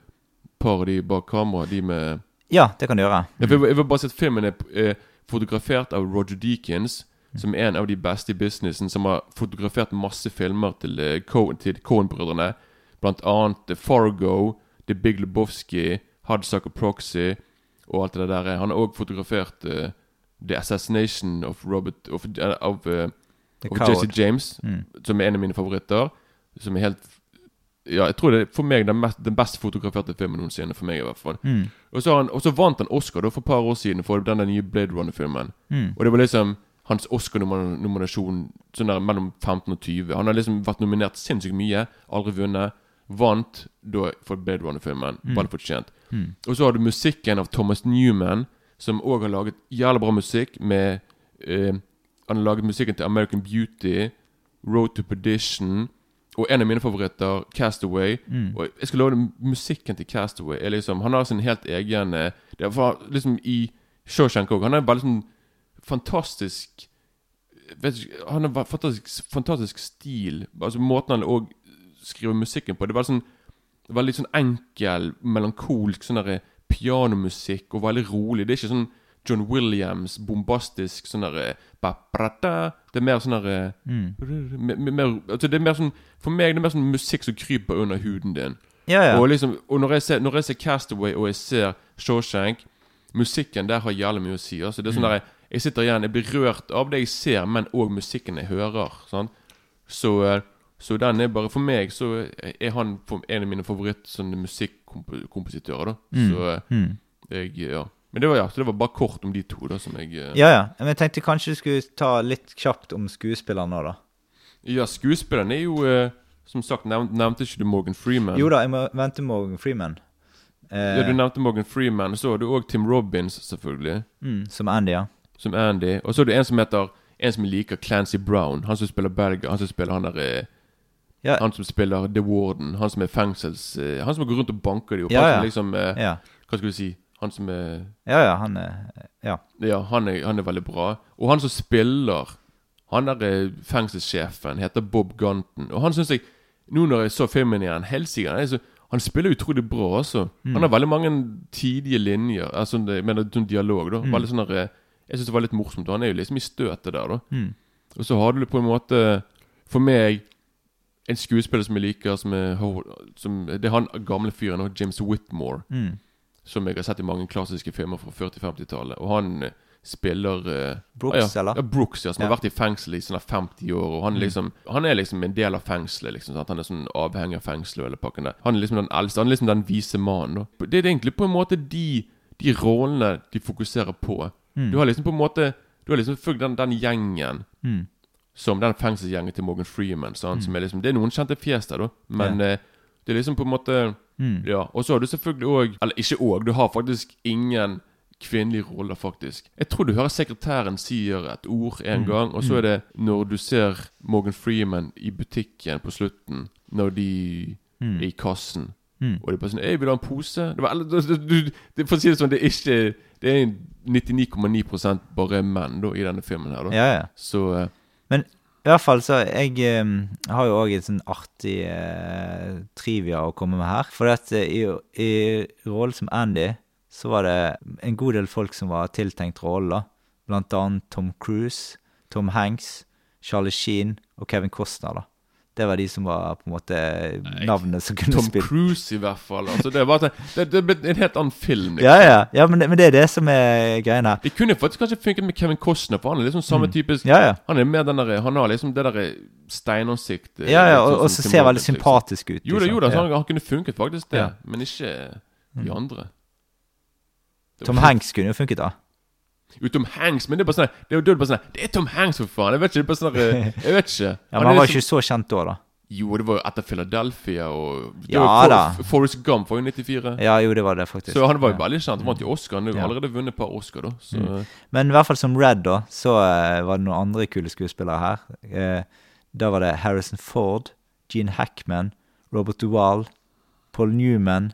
par av de bak kamera, de med Ja, det kan du gjøre. jeg vil, jeg vil bare si at filmen er eh, fotografert av Roger Deakins, som er en av de beste i businessen, som har fotografert masse filmer til, eh, til Coen-brødrene. Blant annet eh, Fargo, The Big Lebowski, Hudsucker Proxy og alt det der. Han har òg fotografert uh, The Assassination of Robert Of, uh, of, uh, of. Jesse James, Mm. som er en av mine favoritter. Som er helt Ja, jeg tror det er for meg den, mest, den best fotograferte filmen noensinne. For meg i hvert fall Mm. Og så, han, og så vant han Oscar da for et par år siden for den nye Blade Runner-filmen. Mm. Og det var liksom hans Oscar-nominasjon sånn der mellom 15 og 20. Han har liksom vært nominert sinnssykt mye, aldri vunnet. Vant da for Blade Runner-filmen. Mm. Veldig fortjent. Mm. Og så har du musikken av Thomas Newman, som òg har laget jævlig bra musikk med eh, Han har laget musikken til American Beauty, Road to Perdition og en av mine favoritter, Castaway. Mm. Og jeg skal love deg, musikken til Castaway er liksom Han har sin helt egen eh, Det var liksom i Shawshank òg. Han er bare sånn fantastisk vet ikke, Han har fantastisk, fantastisk stil. Altså Måten han òg skriver musikken på. Det bare sånn Veldig sånn enkel, melankolsk sånn derre pianomusikk og veldig rolig. Det er ikke sånn John Williams, bombastisk sånn derre ba-bra-da. Det er mer sånn derre Mm. me- me- mer, altså det er mer sånn For meg det er mer sånn musikk som kryper under huden din. Ja, ja. Og liksom Og når jeg ser, når jeg ser Castaway og jeg ser Shawshank Musikken der har jævlig mye å si. Altså det er sånn Mm. der, Jeg sitter igjen, jeg blir rørt av det jeg ser, men òg musikken jeg hører. Sånn. Så, eh, så den er bare For meg så er han en av mine favoritt sånne musikkompositører. da Mm. Så eh, Mm. jeg Ja. Men det var, ja, det var bare kort om de to, da, som jeg eh, Ja, ja. Men jeg tenkte kanskje du skulle ta litt kjapt om skuespilleren nå, da. Ja, skuespilleren er jo eh, Som sagt, nev nevnte ikke du Morgan Freeman? Jo da, jeg må vente Morgan Freeman. Eh, Ja, Du nevnte Morgan Freeman. Så har du òg Tim Robins, selvfølgelig. mm, som Andy, ja. Som Andy. Og så er det en som heter En som jeg liker, Clancy Brown. Han som spiller Berger. Han som spiller han der eh, Ja. Han som spiller The Warden. Han som er fengsels... eh, han som går rundt og banker de opp. Ja, ja. som liksom eh, Ja, Hva skal du si? Han som er ja, ja han er Ja. Ja, han er, han er veldig bra. Og han som spiller Han der eh, fengselssjefen heter Bob Gunton. Og han syns jeg Nå når jeg så filmen igjen, helsike han, er så- han spiller utrolig bra, altså. Mm. Han har veldig mange tidige linjer. Altså, jeg mener sånn dialog, da. Mm. Veldig sånn der, eh, Jeg syns det var litt morsomt. og Han er jo liksom i støtet der, da. Mm. Og så har du på en måte For meg en skuespiller som jeg liker, som er, som, det er han gamle fyren, James Whitmore Mm. Som jeg har sett i mange klassiske filmer fra 40-50-tallet. Og han eh, spiller uh, Brooks, ja, eller? Ja, Brooks, ja, som Ja. har vært i fengsel i sånne 50 år. Og han Mm. liksom Han er liksom en del av fengselet. liksom sant? Han er sånn avhengig av fengselet eller pakken der. Han er liksom den eldste. Han er liksom den vise mannen. da. Det er egentlig på en måte de, de rollene de fokuserer på. Mm. Du har liksom på en måte Du har liksom fulgt den, den gjengen Mm. som den fengselsgjengen til Morgan Freeman. Sant? Som er liksom, det er noen kjente fjes der, da. Men Ja. uh, det er liksom på en måte Mm. Ja, Og så har du selvfølgelig òg Eller ikke òg, du har faktisk ingen kvinnelige roller, faktisk. Jeg tror du hører sekretæren sier et ord en Mm. gang, og så Mm. er det når du ser Morgan Freeman i butikken på slutten, når de Mm. er i kassen. Mm. Og det er bare sånn 'Jeg vil ha en pose.' Det, var, du, det, for å si det sånn, det er ikke Det er 99,9 bare menn da i denne filmen her, da. Ja, ja. Så eh, Men i hvert fall så Jeg eh, har jo òg et sånn artig eh, trivia å komme med her. For at eh, i, i rollen som Andy så var det en god del folk som var tiltenkt rollen. Blant annet Tom Cruise, Tom Hanks, Charlie Sheen og Kevin Costner. da. Det var de som var på en måte navnene som kunne Tom spille. Cruise, i hvert fall. Altså, det, var, det, det ble en helt annen film. liksom. Ja, ja, ja men, men det er det som er greia her. Det kunne faktisk kanskje funket med Kevin Costner, for han er liksom samme Mm. typisk Ja, ja. Han er mer den der, Han har liksom det derre steinansiktet. Ja, ja, sånn og, så Tim ser veldig liksom. sympatisk ut. Jo da, liksom. jo da, Ja. han, han kunne funket faktisk det, Ja. men ikke de Mm. andre. Tom Hanks kunne jo funket, da. Jo, Tom Hanks, men det er bare sånn Det er jo bare sånn Det er Tom Hanks, for faen! Jeg vet ikke, det er bare sånn Jeg vet ikke. [laughs] Ja, Men han var liksom- ikke så kjent da, da. Jo, det var jo etter Philadelphia og det Ja var da. For, Forrest Gump var jo 94. Ja, jo, det var det faktisk. Så han var jo veldig kjent. Han vant jo Oscar. Han har jo Ja. allerede vunnet et par Oscar, da. Så Mm. Men i hvert fall som Red, da, så eh, var det noen andre kule skuespillere her. Eh, da var det Harrison Ford, Gene Hackman, Robert Duvall, Paul Newman,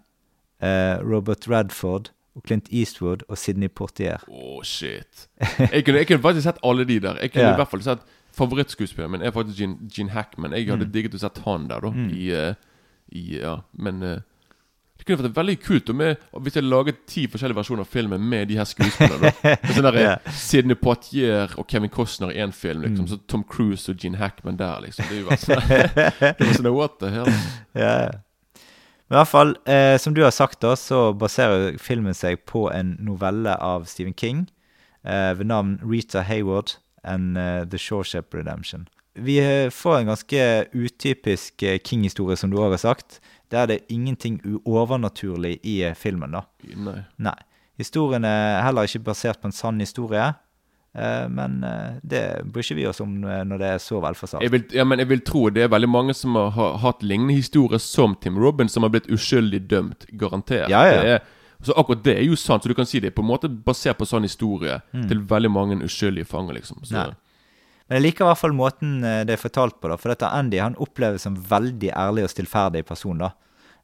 eh, Robert Radford og Clint Eastwood og Sidney Portier. Å, shit. Jeg kunne, jeg kunne faktisk sett alle de der. Jeg kunne Ja. i hvert fall sett Favorittskuespilleren min er faktisk Gene, Gene Hackman. Jeg hadde Mm. digget å sett han der, da. Mm. I, uh, i Ja, men uh, Det kunne vært veldig kult om jeg, hvis jeg laget ti forskjellige versjoner av filmen med de her skuespillerne. Sånn [laughs] der, Ja. Sidney Poitier og Kevin Costner i én film, liksom. Mm. Så Tom Cruise og Gene Hackman der, liksom. Det er jo sånn [laughs] Det var sånn What the hell? [laughs] Ja. Men i hvert fall, eh, som du har sagt, da, så baserer filmen seg på en novelle av Stephen King eh, ved navn Rita Hayward and eh, The Shoreship Redemption. Vi eh, får en ganske utypisk eh, King-historie, som du òg har sagt. Der det er ingenting uovernaturlig i eh, filmen, da. Nei. Nei. Historien er heller ikke basert på en sann historie. Eh, Men eh, det bryr ikke vi oss om eh, når det er så velforsagt. Jeg vil, ja, men jeg vil tro det er veldig mange som har, hatt lignende historier som Tim Robbins, som har blitt uskyldig dømt. Garantert. Ja, ja. Det er, så akkurat det er jo sant. Så du kan si det er på en måte basert på sånn historie til veldig mange uskyldige fanger, liksom. Så, Mm. Nei. Men jeg liker i hvert fall måten det er fortalt på, da. For dette Andy han oppleves som veldig ærlig og stillferdig person, da.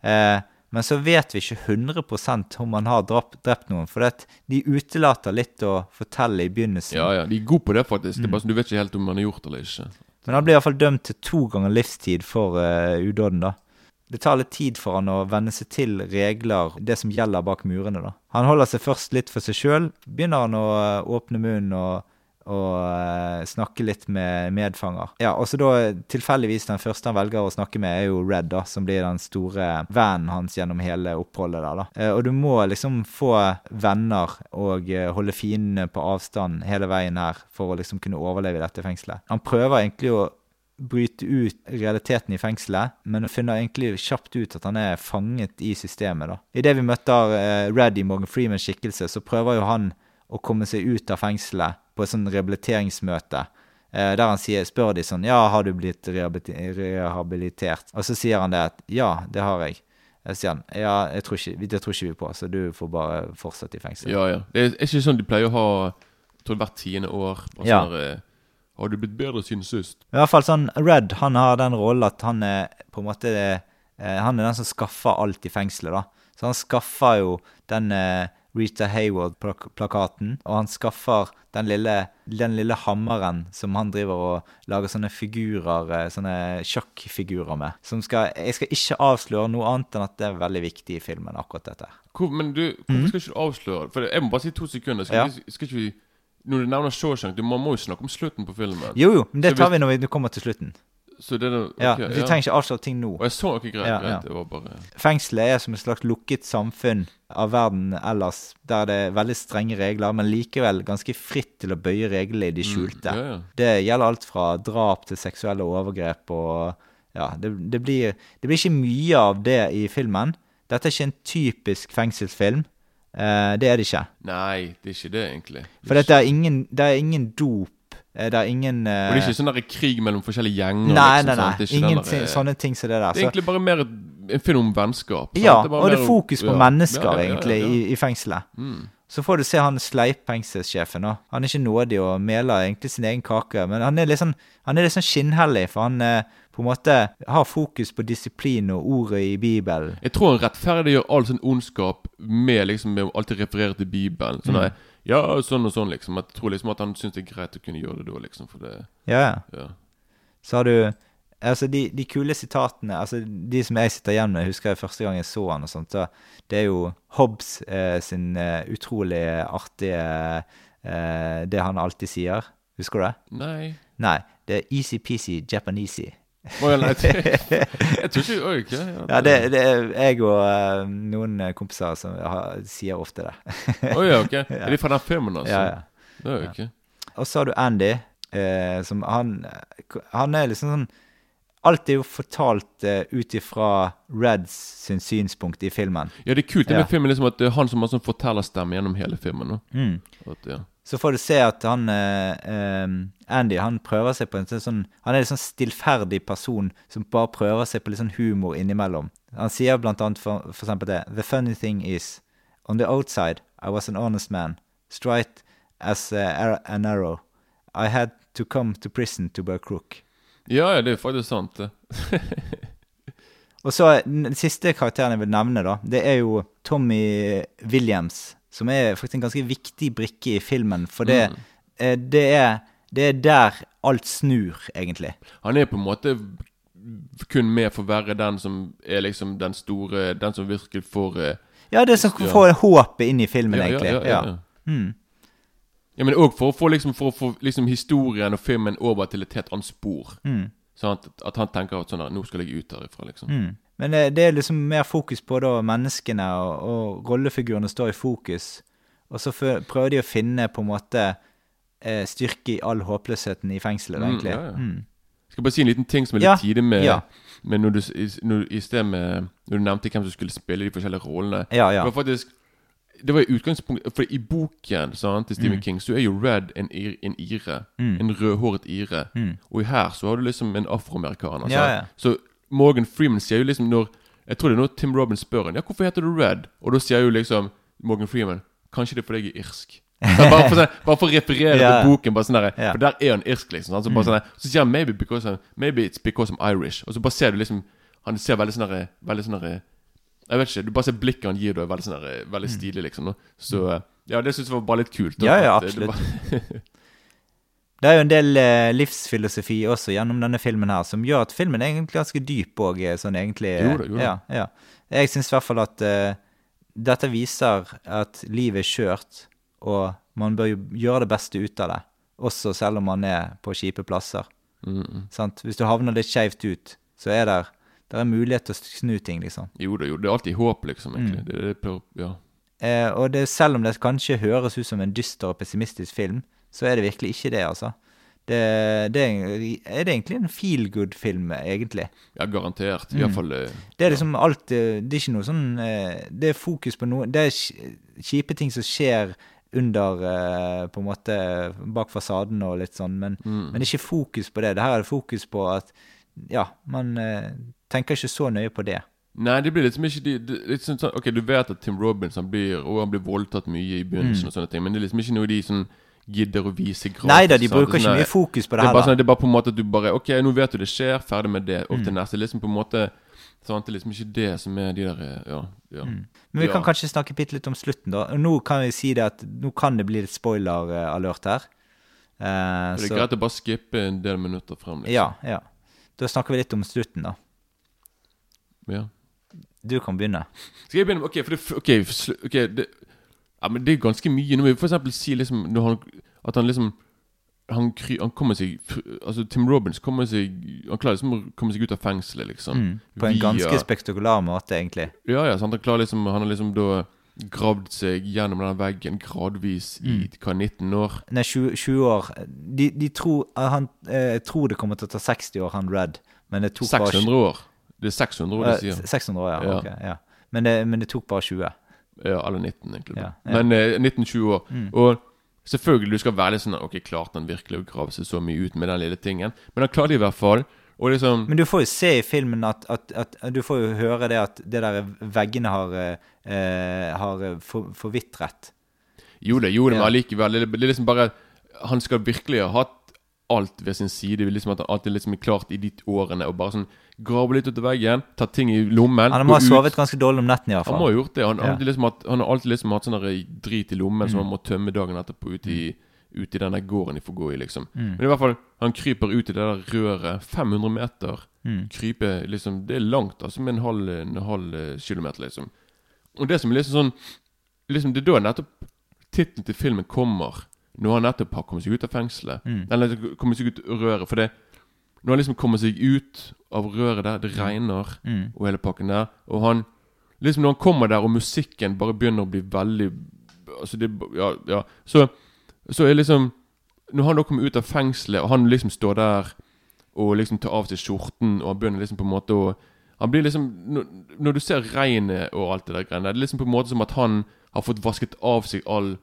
Eh, men så vet vi ikke 100 om han har drept, drept noen. For det, de utelater litt å fortelle i begynnelsen. ja, ja. De er gode på det, faktisk. Mm. Det er bare som Du vet ikke helt om han har gjort det eller ikke. Men han blir iallfall dømt til to ganger livstid for uh, udåden, da. Det tar litt tid for han å venne seg til regler, det som gjelder bak murene, da. Han holder seg først litt for seg sjøl. Begynner han å eh, åpne munnen og, og eh, snakke litt med medfanger. Ja, og så da tilfeldigvis den første han velger å snakke med, er jo Red, da, som blir den store vennen hans gjennom hele oppholdet der, da. Eh, og du må liksom få venner og eh, holde fiendene på avstand hele veien her for å liksom kunne overleve i dette fengselet. Han prøver egentlig å bryte ut realiteten i fengselet, men finner egentlig kjapt ut at han er fanget i systemet. da. Idet vi møter Red i Morgan Freemans skikkelse, så prøver jo han å komme seg ut av fengselet på et sånn rehabiliteringsmøte. Eh, der han sier, spør de sånn Ja, har du blitt rehabilitert? Og så sier han det at ja, det har jeg. Jeg sier han ja, jeg tror ikke, det tror ikke vi på, så du får bare fortsette i fengsel. Ja, ja. Det er ikke sånn de pleier å ha jeg tror hvert tiende år. Bare Ja. sånn eh, Har du blitt bedre siden sist? I hvert fall sånn, Red han har den rollen at han er på en måte eh, Han er den som skaffer alt i fengselet, da. Så han skaffer jo den Rita Hayward-plakaten, og han skaffer den lille, den lille hammeren som han driver og lager sånne figurer, eh, sånne sjakkfigurer med. Som skal Jeg skal ikke avsløre noe annet enn at det er veldig viktig i filmen, akkurat dette. Hvor, men du, hvorfor skal ikke du avsløre For jeg må bare si to sekunder. Skal, Mhm. Ja. vi, skal ikke vi Når du nevner Shawshank, du, må jo snakke om slutten på filmen. Jo, jo, men det tar vi når vi kommer til slutten. Så det er det, Ja, Vi trenger ikke avsløre ting nå. Og jeg så noe greit. Ja, ja. Det var bare Fengselet er som et slags lukket samfunn av verden ellers, der det er veldig strenge regler, men likevel ganske fritt til å bøye reglene i de skjulte. ja, ja. Det gjelder alt fra drap til seksuelle overgrep og Ja, det, det, blir, det blir ikke mye av det i filmen. Dette er ikke en typisk fengselsfilm. Uh, det er det ikke. Nei, det er ikke det, egentlig. For det er ingen, det er ingen dop. Eh, Det er ingen Og det er ikke sånn der krig mellom forskjellige gjenger. Nei, liksom, nei, nei. Ingen der, eh, sånne ting som det der. Det er egentlig bare mer en film om vennskap. sant? Ja, det og det er fokus på ja. mennesker, Ja, ja, egentlig. I, i fengselet. Mm. Så får du se han sleipfengselssjefen. Han er ikke nådig og meler egentlig sin egen kake. Men han er litt sånn, han er litt sånn skinnhellig, for han eh, på en måte har fokus på disiplin og ordet i Bibelen. Jeg tror han rettferdiggjør all sånn ondskap med liksom med å alltid referere til Bibelen. Sånn Mm. Ja, sånn og sånn, liksom. Jeg tror liksom at han syns det er greit å kunne gjøre det da, liksom. For det Ja, ja. Så har du Altså, de, de kule sitatene altså De som jeg sitter igjen med, husker jeg første gang jeg så han og sånt, så det er jo Hobbes eh, sin eh, utrolig artige eh, Det han alltid sier. Husker du det? Nei. Nei, det er easy-peasy japanesey. [laughs] Jeg tror ikke Oi, ok. Ja, Ja, det, det er jeg og uh, noen kompiser som har, sier ofte det. Å ja, ok. [laughs] Er de fra den filmen, altså? Ja, ja. Det er jo ikke Og så har du Andy, eh, som han Han er liksom sånn Alt er jo fortalt uh, ut ifra Reds sin synspunkt i filmen. Ja, det er kult det Ja. med filmen liksom at det er han som har sånn fortellerstemme gjennom hele filmen. Mm. At, ja. Så får du se at han eh, eh, Andy han prøver seg på en sånn Han er en sånn stillferdig person som bare prøver seg på litt sånn humor innimellom. Han sier blant annet for, for eksempel det The funny thing is On the outside I was an honest man Straight as uh, an arrow I had to come to prison to be a crook ja, ja, det er faktisk sant. det. [laughs] Og så Den siste karakteren jeg vil nevne, da, det er jo Tommy Williams. Som er faktisk en ganske viktig brikke i filmen. For det, eh, det, er, det er der alt snur, egentlig. Han er på en måte kun med for å være den som er liksom den store Den som virkelig får eh, Ja, det som Ja. får håpet inn i filmen, ja, ja, egentlig. ja, ja. Mm. Ja, men òg for å få liksom For å få liksom historien og filmen over til et helt annet spor. Mm. Sånn at, at han tenker at sånn der, Nå skal jeg ut herifra, liksom. Mm. Men det, det er liksom mer fokus på da menneskene, og, og rollefigurene står i fokus. Og så prøver de å finne på en måte eh, styrke i all håpløsheten i fengselet, Mm, egentlig. ja, ja. Mm. Skal bare si en liten ting som er litt Ja, tidlig med, ja. med når du, i- når, i sted med Når du nevnte hvem som skulle spille de forskjellige rollene. Ja, ja. Det var faktisk Det var i utgangspunktet For i boken sant, til Stephen Mm. King så er jo Red en, en ire. Mm. En rødhåret ire. Mm. Og her så har du liksom en afroamerikaner. Ja, ja. Så Morgan Freeman sier jo liksom når Jeg tror det er når Tim Robbins spør han Ja, hvorfor heter du Red? Og da sier jo liksom Morgan Freeman Kanskje det er fordi jeg er irsk. [laughs] bare, for, sånn- bare for å referere Ja. til boken. Bare sånn der. For der er han irsk, liksom. Så, Mm. sånn der, så sier han maybe, because I'm, maybe it's because I'm Irish. Og så bare ser du liksom Han ser veldig sånn der, Veldig sånn der, Jeg vet ikke, Du bare ser blikket han gir da, er veldig sånn der, veldig stilig, liksom. da. Så eh, ja, det syns jeg var bare litt kult. da, Mm. Ja, ja, absolutt. det- [laughs] det er jo en del eh, livsfilosofi også gjennom denne filmen her, som gjør at filmen er egentlig ganske dyp òg, sånn egentlig. Jo det, jo det. Ja, ja. Jeg syns i hvert fall at eh, dette viser at livet er skjørt, og man bør gjøre det beste ut av det. Også selv om man er på kjipe plasser. Mm, mm. Sant? Hvis du havner litt skeivt ut, så er det der er mulighet til å snu ting, liksom. Jo da, jo. Det er alltid håp, liksom. egentlig. Mm. Det, det, pleier- ja. Eh, og det, selv om det kanskje høres ut som en dyster og pessimistisk film, så er det virkelig ikke det, altså. Det, det er, er det egentlig en feel good-film, egentlig. ja, garantert. Mm. Iallfall eh, Det er liksom alt eh, Det er ikke noe sånn eh, Det er fokus på noe Det er kjipe ting som skjer under På en måte bak fasaden og litt sånn, men, Mm. men det ikke fokus på det. Det her er det fokus på at Ja, man tenker ikke så nøye på det. Nei, det blir liksom ikke de, de, litt sånn, Ok, du vet at Tim Robbins han blir, og han blir voldtatt mye i begynnelsen, Mm. og sånne ting men det er liksom ikke noe de sånn gidder å vise gratis. Nei da, de bruker Det er ikke sånn mye fokus på det det er bare heller. sånn, det er bare på en måte at du bare Ok, nå vet du det skjer, ferdig med det, opp til Mm. neste. Liksom på en måte sant? Det er liksom ikke det som er de der eh, Ja. ja. Mm. Men vi Ja. kan kanskje snakke bitte litt om slutten, da. Og nå kan vi si det at nå kan det bli litt spoiler-alert her. Eh, Det er så- greit å bare skippe en del minutter frem. Liksom. Ja, ja. Da snakker vi litt om slutten, da. Ja. Du kan begynne. Skal jeg begynne Ok, for det, okay, for, okay, det, Ja, men det er ganske mye. Nå vil vi for eksempel si liksom når han, At han liksom han, kry, han kommer seg Altså Tim Robbins kommer seg Han klarer liksom å komme seg ut av fengselet, liksom. Mm. På en Via- ganske spektakulær måte, egentlig. Ja, ja, sant. Han klarer liksom Han har liksom da gravd seg gjennom den veggen gradvis i Mm. hva, 19 år. Nei, 20, 20 år. De, de tror, han eh, tror det kommer til å ta 60 år, han Red. Men det tok 600 bare år. Det er 600 år de Eh, sier. 600 år, ja. Ja. ok, ja. Men, det, men det tok bare 20. Ja, eller 19, egentlig. Ja, ja. Men eh, 19-20 år. Mm. Og selvfølgelig, du skal være litt sånn Ok, klarte han virkelig å grave seg så mye ut med den lille tingen? Men han klarte det i hvert fall. Liksom Men du får jo se i filmen at, at, at Du får jo høre det at det der veggene har, eh, har for, forvitret. Jo det, jo det, Ja. men allikevel. Det er liksom bare Han skal virkelig ha hatt alt ved sin side. Liksom At han alltid liksom er klart i de årene og bare sånn grave litt ut av veggen, ta ting i lommen Han må ha sovet ganske dårlig om netten, Han iallfall. må ha gjort det. Han, Ja. han, liksom hatt, han har alltid liksom hatt sånn drit i lommen som Mm. han må tømme dagen etterpå ute i, ut i denne gården de får gå i, liksom. Mm. Men i hvert fall, han kryper ut i det der røret. 500 meter. Mm. Kryper liksom Det er langt, altså, med en halv, en halv eh, kilometer, liksom. Og det som er liksom sånn Liksom Det er da nettopp tittelen til filmen kommer. Når han nettopp har kommet seg ut av fengselet. Mm. Eller kommet seg ut av røret. For det Når han liksom kommer seg ut av røret der, det regner Mm. og hele pakken der. Og han Liksom når han kommer der, og musikken bare begynner å bli veldig Altså det Ja, ja. Så, så er liksom Når han da kommer ut av fengselet, og han liksom står der og liksom tar av seg skjorten, og han begynner liksom på en måte å Han blir liksom Når, du ser regnet og alt det der greiene det er liksom på en måte som at han har fått vasket av seg all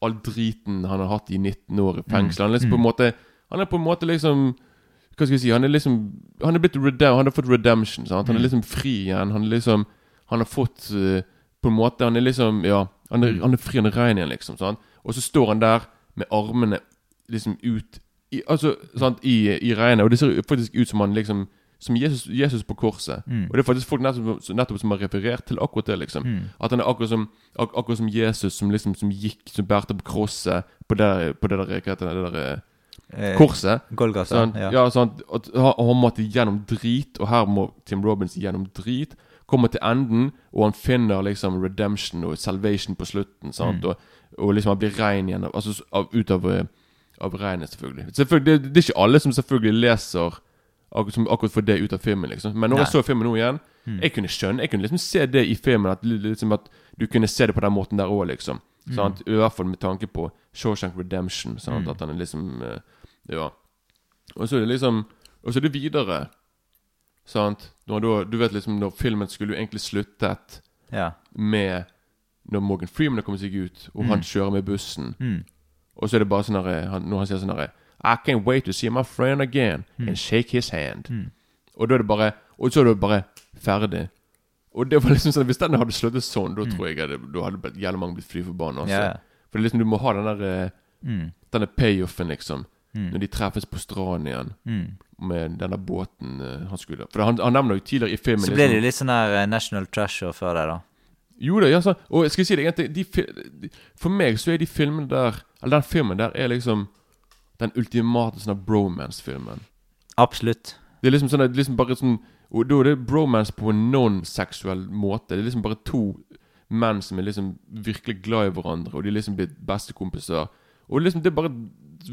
All driten han har hatt i 19 år i fengsel. Han er liksom på en måte Han er på en måte liksom Hva skal jeg si Han er liksom Han er blitt redem, Han har fått redemption. Sant? Han er liksom fri igjen. Han er liksom Han har fått uh, På en måte Han er liksom Ja, han er, han er fri, han er rein igjen, liksom. Sant? Og så står han der med armene liksom ut i, Altså, sant, i, i regnet. Og det ser faktisk ut som han liksom Som Jesus, Jesus på korset. Mm. Og det er faktisk folk nettopp, nettopp som har referert til akkurat det, liksom. Mm. At han er akkurat som, ak akkurat som Jesus som liksom Som gikk, som bærte på krosset på det, på det der, hva heter det, det der eh, korset. Golgata, sånn, ja. ja sant? At han, måtte gjennom drit, og her må Tim Robbins gjennom drit. Kommer til enden, og han finner liksom redemption og salvation på slutten. Mm. Og, og liksom han blir rein igjen. Altså av, ut av, eh, av regnet, selvfølgelig. selvfølgelig det, det er ikke alle som selvfølgelig leser akkurat, som akkurat får det ut av filmen. liksom Men når Nei. jeg så filmen nå igjen, Mm. jeg kunne skjønne Jeg kunne liksom se det i filmen. At, liksom at du kunne se det på den måten der òg, liksom. Mm. Sant? I hvert fall med tanke på Shawshank Redemption. Sant? Mm. At han er liksom eh, Ja. Og så er det liksom Og så er det videre. Sant? Når da, du vet liksom Når filmen skulle jo egentlig sluttet Ja. med Når Morgan Freeman har kommet seg ut, og han kjører med bussen. Mm. Og så er det bare sånn Når han sier sånn herre I can't wait to see my friend again Mm. and shake his hand. Og da er det bare Og så er det bare ferdig. Og det var liksom sånn Hvis den hadde sluttet sånn, da tror jeg da hadde jævlig mange blitt fly forbanna. Altså. Mm. Ja. For liksom du må ha den der Mm. Denne payoffen, liksom. Mm. Når de treffes på stranden igjen. Mm. Med denne båten eh, han skulle For han, han nevner jo tidligere i filmen Så ble det jo litt sånn her eh, National Treasure før det, da. Jo da, ja, så, og jeg skal si det egentlig de, de, For meg så er de filmene der Eller den filmen der er liksom Den ultimate sånn bromance-filmen. Absolutt. Det er liksom sånn det er liksom bare sånn Og da er det bromance på en non-seksuell måte. Det er liksom bare to menn som er liksom virkelig glad i hverandre, og de er liksom blitt bestekompiser. Og liksom det er bare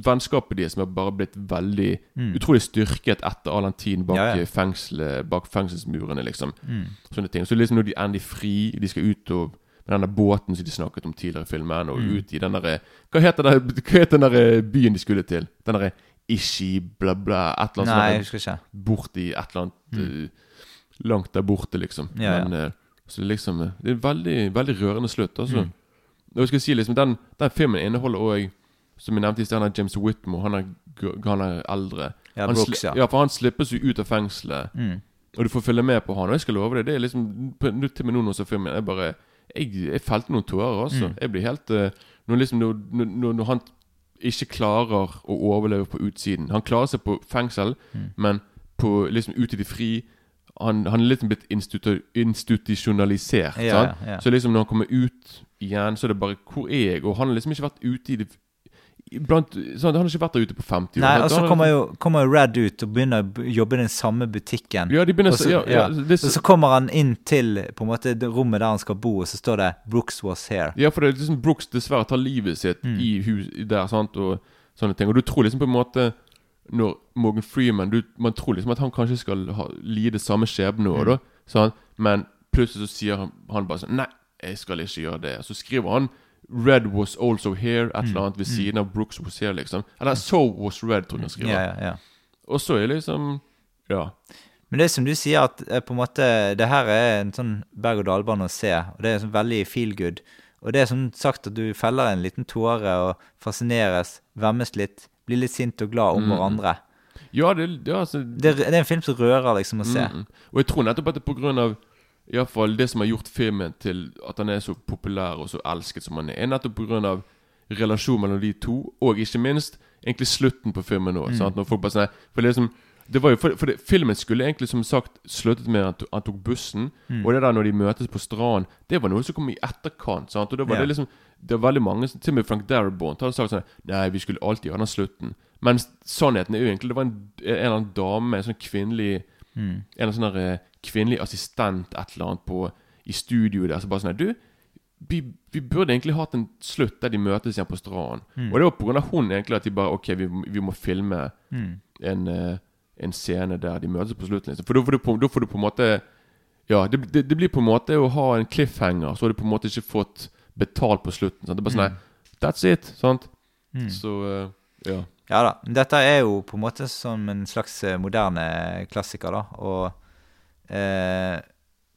vennskapet deres som har bare blitt veldig utrolig styrket etter all den tiden bak Ja, ja. Fengsel, Bak fengselsmurene, liksom. Mm. Sånne ting. Så liksom når de endelig fri, de skal ut og med denne båten som de snakket om tidligere i filmen, og Mm. ut i den derre Hva heter den der byen de skulle til? Den derre Ishi, bla, bla, et eller annet Nei, sånt. Bort i et eller annet eh, Langt der borte, liksom. Ja, ja. Men, eh, så er liksom eh, Det er en veldig, veldig rørende slutt, altså. Mm. Og jeg skal si liksom Den, den filmen inneholder òg Som jeg nevnte i sted, han er James Whitmore. Han er, han er eldre. Ja, han Brooks, ja. ja. For han slippes jo ut av fengselet. Mm. Og du får følge med på han. Og jeg skal love deg, det er liksom på- Til og med nå når jeg ser filmen Jeg bare Jeg, jeg felte noen tårer, altså. Mm. Jeg blir helt eh, når, liksom, når, når, når han ikke klarer å overleve på utsiden Han klarer seg på fengsel, Mm. men på, liksom ute i det fri Han, han er liksom blitt institu institusjonalisert. Ja, ja, ja. Så liksom når han kommer ut igjen, så er det bare Hvor er jeg? Og han har liksom ikke vært ute i det Blant, sånn, Han har ikke vært der ute på 50 år. Nei, og så kommer jo, kommer jo Red ut og begynner å jobbe i den samme butikken. Ja, de begynner Og så, ja, ja, det Og så kommer han inn til på en måte det rommet der han skal bo, og så står det 'Brooks was here'. Ja, for det er liksom Brooks dessverre tar livet sitt Mm. i hus der, sant, og sånne ting. Og du tror liksom på en måte Når Morgan Freeman du, Man tror liksom at han kanskje skal ha, lide samme skjebne òg, Mm. da. Sant? Men plutselig så sier han, han bare sånn Nei, jeg skal ikke gjøre det. Så skriver han Red was also here, et Mm. eller annet ved siden av Brooks was here, liksom. Eller So was red, tror jeg han skriver. Ja, ja, ja. Og så er liksom Ja. Men det er som du sier, at eh, på en måte det her er en sånn berg-og-dal-bane å se. Og det er sånn veldig feel good. Og det er som sagt at du feller en liten tåre og fascineres, vemmes litt, blir litt sint og glad om Mm. hverandre. Ja, det, ja altså, Det, er- det er en film som rører, liksom, å se. Mm, mm. Og jeg tror nettopp at det er på grunn av i hvert fall det som har gjort filmen til at han er så populær og så elsket som han er, er nettopp av relasjonen mellom de to, og ikke minst egentlig slutten på filmen òg. Mm. Når folk bare sånn For det liksom det var jo for, for det, Filmen skulle egentlig som sagt sluttet med at han tok bussen. Mm. Og det der når de møtes på stranden, det var noe som kom i etterkant. Sant? Og det var yeah. det liksom Det var veldig mange Til og med Frank Darabont hadde sagt sånn Nei, vi skulle alltid ha den slutten. Men sannheten er jo egentlig Det var en, en eller annen dame, en sånn kvinnelig Mm. En sånn der, eh, kvinnelig assistent et eller annet på, i studioet der. Så bare sånn Du, vi, vi burde egentlig hatt en slutt der de møtes igjen på stranden. Mm. Og det var pga. hun egentlig at de bare Ok, vi, vi må filme Mm. en, eh, en scene der de møtes på slutten. Liksom. For da får, du på, får du på en måte Ja, det, det, det blir på en måte å ha en cliffhanger, så har du på en måte ikke fått betalt på slutten. Sant? Det er bare sånn Mm. That's it. Sant? Mm. Så eh, ja. Ja da. Dette er jo på en måte som en slags eh, moderne klassiker, da. Og eh,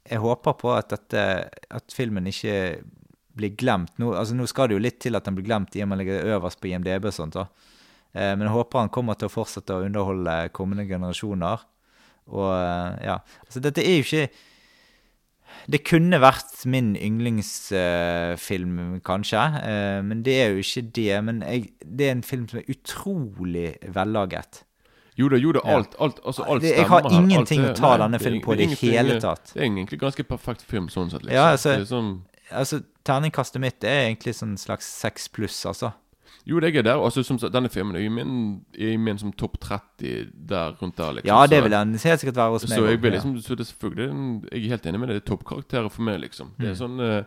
jeg håper på at dette At filmen ikke blir glemt. Nå, altså, nå skal det jo litt til at den blir glemt i og med at den ligger øverst på IMDb og sånt. da. Eh, men jeg håper han kommer til å fortsette å underholde kommende generasjoner. Og eh, ja, altså dette er jo ikke Det kunne vært min yndlingsfilm, kanskje. Uh, men det er jo ikke det. Men jeg, det er en film som er utrolig vellaget. Jo da, jo da, alt, alt, altså, alt stemmer. jeg har her. ingenting Alt å ta nei, denne filmen på i det det hele tatt. Det er egentlig ganske perfekt film sånn sett. Liksom. Ja, altså- sånn, Altså, Terningkastet mitt er egentlig sånn slags seks pluss, altså. Jo, det er der. Altså, som, denne filmen er i min, er min som topp 30 der rundt der. Liksom. Ja, det vil den helt sikkert være hos meg. Så jeg blir vil liksom Så det selvfølgelig Jeg er helt enig med det. Det er toppkarakterer for meg, liksom. Det er Mm. sånn eh,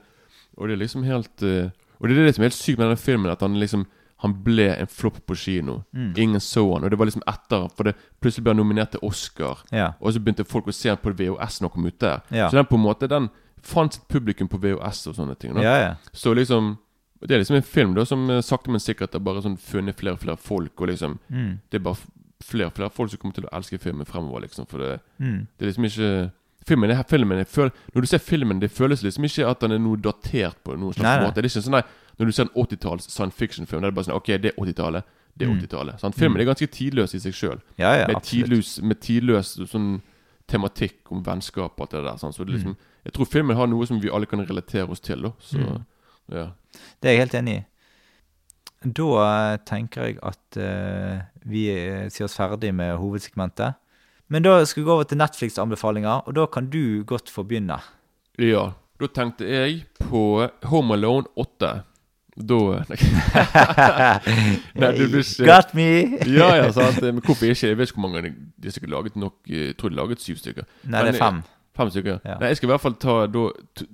Og det er liksom helt eh, Og det er det som er helt sykt med denne filmen, at han liksom Han ble en flopp på kino. Mm. Ingen så han, og det var liksom etter For det plutselig ble han nominert til Oscar. Ja. Og så begynte folk å se han på VHS når han kom ut der. Ja. Så den på en måte Den fant sitt publikum på VHS og sånne ting. Ja, ja. Så liksom Det er liksom en film da som eh, sakte, men sikkert har bare sånn funnet flere og flere folk, og liksom Mm. Det er bare flere og flere folk som kommer til å elske filmen fremover. liksom For det, Mm. det er liksom ikke Filmen, her filmen føler, Når du ser filmen, det føles liksom ikke at den er noe datert på noen slags Nei, nei. måte. Det er ikke sånn nei, Når du ser en 80-talls science fiction-film, det er bare sånn Ok, det er 80-tallet. Det er Mm. 80-tallet. Mm. Filmen er ganske tidløs i seg sjøl. Ja, ja, med, tidløs, med tidløs sånn tematikk om vennskap og alt det der. Sant? Så det er Mm. liksom, Jeg tror filmen har noe som vi alle kan relatere oss til. da Så Mm. Ja. Det er jeg helt enig i. Da tenker jeg at uh, vi eh, sier oss ferdig med hovedsegmentet. Men da skal vi gå over til Netflix-anbefalinger, og da kan du godt få begynne. ja. Da tenkte jeg på Home Alone 8. Da [laughs] Nei, du [laughs] blir ikke- Got me! [laughs] Ja, ja, sant. Men hvorfor ikke? Jeg vet ikke hvor mange De har sikkert laget nok eh, Jeg tror de laget syv stykker. Nei, Men, det er fem. Fem stykker? Ja. Nei, jeg skal i hvert fall ta Da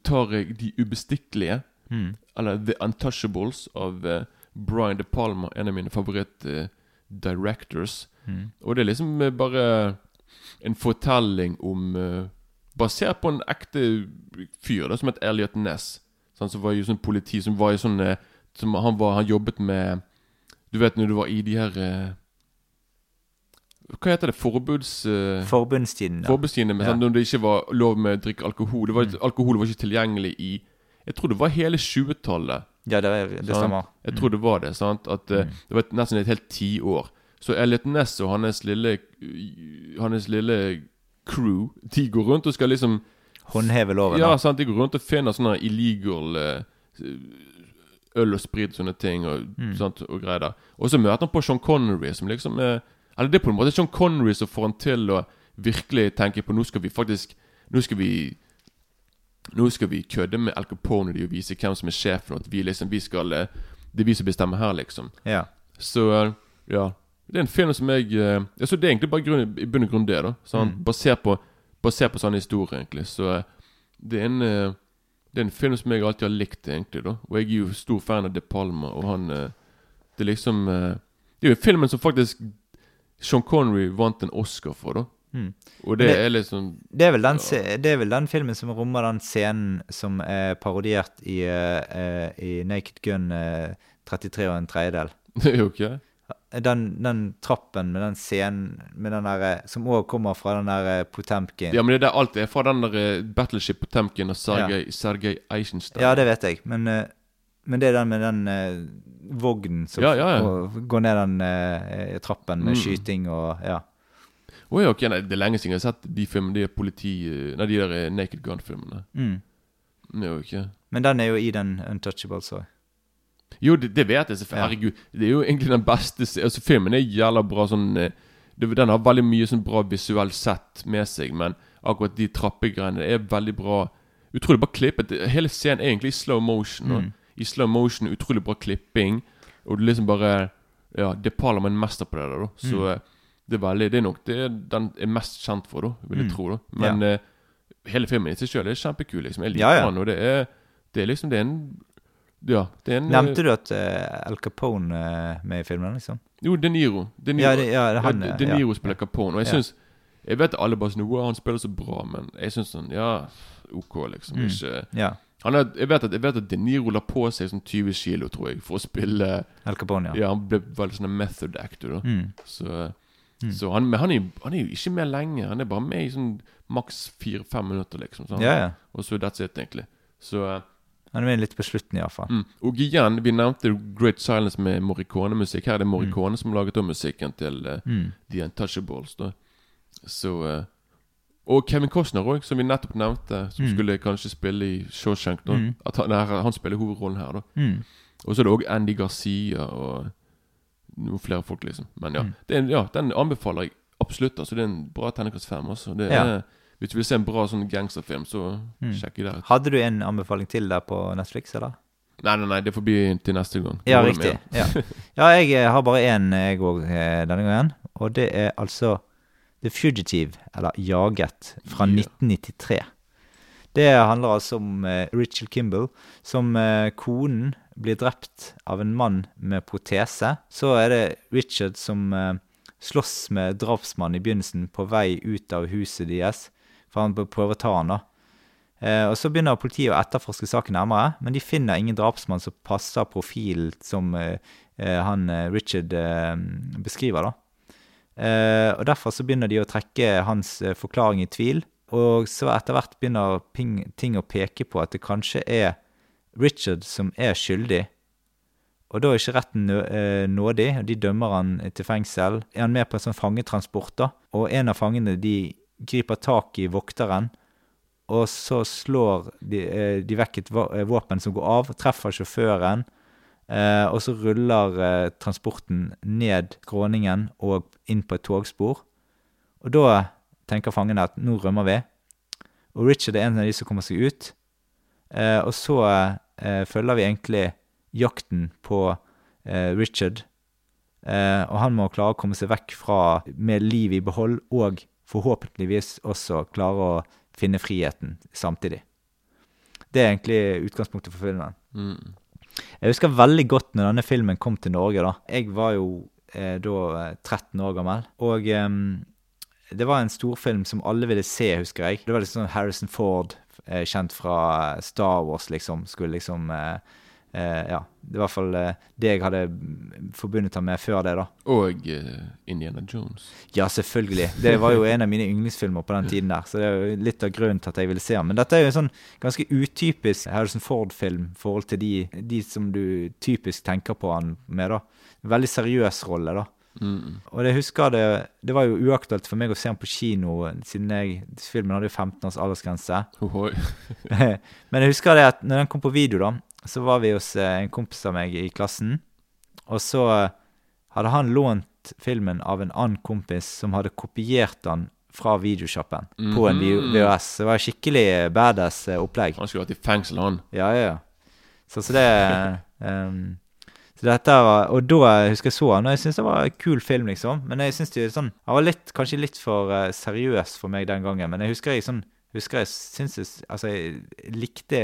tar jeg De ubestikkelige. Mm. Eller The Untouchables av uh, Brian De Palma, en av mine favoritt-directors. Mm. Og det er liksom uh, bare en fortelling om eh, Basert på en ekte fyr da som het Elliot Ness. Sånn, som var jo sånn politi Som var i sånn eh, som han, var, han jobbet med Du vet når du var i de her eh, Hva heter det? Forbuds... eh, Forbundstiden, ja. Men Ja. sånn, når det ikke var lov med å drikke alkohol. Det var, Mm. Alkohol var ikke tilgjengelig i Jeg tror det var hele 20-tallet. Ja, det, er- det stemmer. Jeg tror det var det. sant? At eh, Mm. Det var nesten et helt tiår. Så Elliot Ness og hans lille Hans lille crew De går rundt og skal liksom Håndheve loven. Ja, sant, de går rundt og finner sånne illegal eh, øl og sprit sånne ting og, Mm. sant, og greier der. Og så møter han på Sean Connery, som liksom er Eller det er på en måte Sean Connery som får han til å virkelig tenke på Nå skal vi faktisk Nå skal vi Nå skal vi kødde med Al Capone og vise hvem som er sjefen, og at vi liksom Vi skal eh, Det er vi som bestemmer her, liksom. Ja. Så eh, ja. Det er en film som jeg altså Det er egentlig bare grunn, i bunn og grunn det, da. Sånn, Mm. Basert på Basert på sånne historier, egentlig. Så det er en Det er en film som jeg alltid har likt, egentlig. da Og jeg er jo stor fan av De Palma, og han Det er liksom Det er jo filmen som faktisk Sean Connery vant en Oscar for, da. Mm. Og det, det- er liksom Det er, den, det er vel den filmen som rommer den scenen som er parodiert i, eh, eh, i Naked Gun uh, 33 og en tredjedel. [laughs] Det er jo ikke det? Den, den trappen med den scenen med den der, eh, som òg kommer fra den der eh, Potemkin. Ja, men det er der alt er fra den der eh, Battleship Potemkin og Sergej Sergej Eisenstein. Ja, det vet jeg, men, eh, men det er den med den uh, vognen som Ja, ja, ja. går ned den uh, trappen med Mm. skyting og Ja. Å ja, ok, nei, Det er lenge siden jeg har sett de filmene, de politi... Nei, de der eh, Naked Gun-filmene. Mm. Det er jo ikke Men den er jo i den Untouchables òg. Jo, det, det vet jeg selvfølgelig. Ja. Herregud. Det er jo egentlig den beste Altså, Filmen er jævla bra sånn eh, Den har veldig mye sånn bra visuelt sett med seg, men akkurat de trappegreiene er veldig bra. Utrolig bra klippet. Hele scenen er egentlig i slow motion. Og Mm. I slow motion utrolig bra klipping. Og du liksom bare Ja, det parler er en mester på det der, da. Så Mm. Eh, det er veldig Det er nok det den er mest kjent for, da, vil jeg Mm. tro. da Men eh, hele filmen i seg sjøl er kjempekul, liksom. Jeg liker Ja, ja. den, og det er Det er liksom Det er en Ja, det er en Nevnte du at uh, Al Capone er med i filmen, liksom? Jo, De Niro. De Niro, Ja, det- ja, han, ja. De Niro spiller Capone. Og jeg Ja. syns Jeg vet alle bare noe, han spiller så bra, men jeg syns sånn Ja, OK, liksom. Mm. Ikke Ja. han er, jeg, vet at, jeg vet at De Niro la på seg sånn 20 kilo, tror jeg, for å spille Al Capone, ja. Ja, han ble veldig sånn method actor, da. Mm. Så, Mm. så han, men han er, han er jo ikke med lenge. Han er bare med i sånn maks fire-fem minutter, liksom. sånn. Yeah, yeah. Og så that's it, egentlig. Så uh, Han er med litt på slutten, iallfall. Mm. Og igjen, vi nevnte Great Silence med Morricone-musikk. Her er det Morricone som laget om musikken til uh, Mm. The Untouchables. da Så uh, Og Kevin Costner òg, som vi nettopp nevnte, som Mm. skulle kanskje spille i Shawshank. da Mm. At han, nei, han spiller hovedrollen her, da. Mm. Og så er det òg Andy Garcia og noen flere folk, liksom. Men ja, Mm. er ja den anbefaler jeg absolutt. Altså Det er en bra terningkast fem. Altså. Det Ja. er, Hvis du vil se en bra sånn gangsterfilm, så Mm. sjekk det. Hadde du en anbefaling til der på Netflix, eller? Nei, nei, nei, det får bli til neste gang. Ja, riktig. Ja, [laughs] ja jeg eh, har bare én, jeg òg, denne gangen. Og det er altså The Fugitive, eller Jaget, fra Ja. 1993. Det handler altså om uh, Richard Kimball, som uh, konen blir drept av en mann med protese. Så er det Richard som eh, slåss med drapsmannen i begynnelsen på vei ut av huset deres, for han prøver å ta han da. Eh, og Så begynner politiet å etterforske saken nærmere, men de finner ingen drapsmann som passer profilen som eh, eh, han eh, Richard eh, beskriver. da. Og Derfor så begynner de å trekke hans forklaring i tvil. Og så etter hvert begynner ting å peke på at det kanskje er Richard som er skyldig. Og da er ikke retten eh, nådig, og de dømmer han til fengsel. Er han med på en sånn fangetransport, da? Og en av fangene de griper tak i vokteren, og så slår de, eh, de vekk et eh, våpen som går av, treffer sjåføren, og så ruller transporten ned skråningen og inn på et togspor. Og da tenker fangene at nå rømmer vi. Og Richard er en av de som kommer seg ut. Og så følger vi egentlig jakten på eh, Richard. Eh, og han må klare å komme seg vekk fra med liv i behold, og forhåpentligvis også klare å finne friheten samtidig. Det er egentlig utgangspunktet for filmen. Mm. Jeg husker veldig godt når denne filmen kom til Norge. da. Jeg var jo eh, da eh, 13 år gammel. Og eh, det var en storfilm som alle ville se, husker jeg. Det var liksom Harrison Ford, eh, kjent fra Star Wars, liksom. Skulle liksom eh, eh, Ja. Det var i hvert fall eh, det jeg hadde forbundet ham med før det, da. Og eh, Indiana Jones. Ja, selvfølgelig. Det var jo en av mine yndlingsfilmer på den tiden der. Så det er jo litt av grunnen til at jeg ville se den. Men dette er jo en sånn ganske utypisk Harrison Ford-film i forhold til de, de som du typisk tenker på han med, da. Veldig seriøs rolle, da. Mm. Og det husker det, det var jo uaktuelt for meg å se den på kino, siden jeg, filmen hadde jo 15 års aldersgrense. [laughs] Men jeg husker det at når den kom på video, da, så var vi hos eh, en kompis av meg i klassen. Og så eh, hadde han lånt filmen av en annen kompis som hadde kopiert den fra videoshoppen på en. VHS. Det var skikkelig badass eh, opplegg. Han skulle vært i fengsel, han. Ja, ja, ja. Så, så det ehm, så dette var, Og da husker jeg så han, og jeg syntes det var en kul film, liksom. Men jeg synes det sånn Han var litt, kanskje litt for eh, seriøs for meg den gangen, men jeg husker jeg sånn Husker jeg synes jeg, altså jeg likte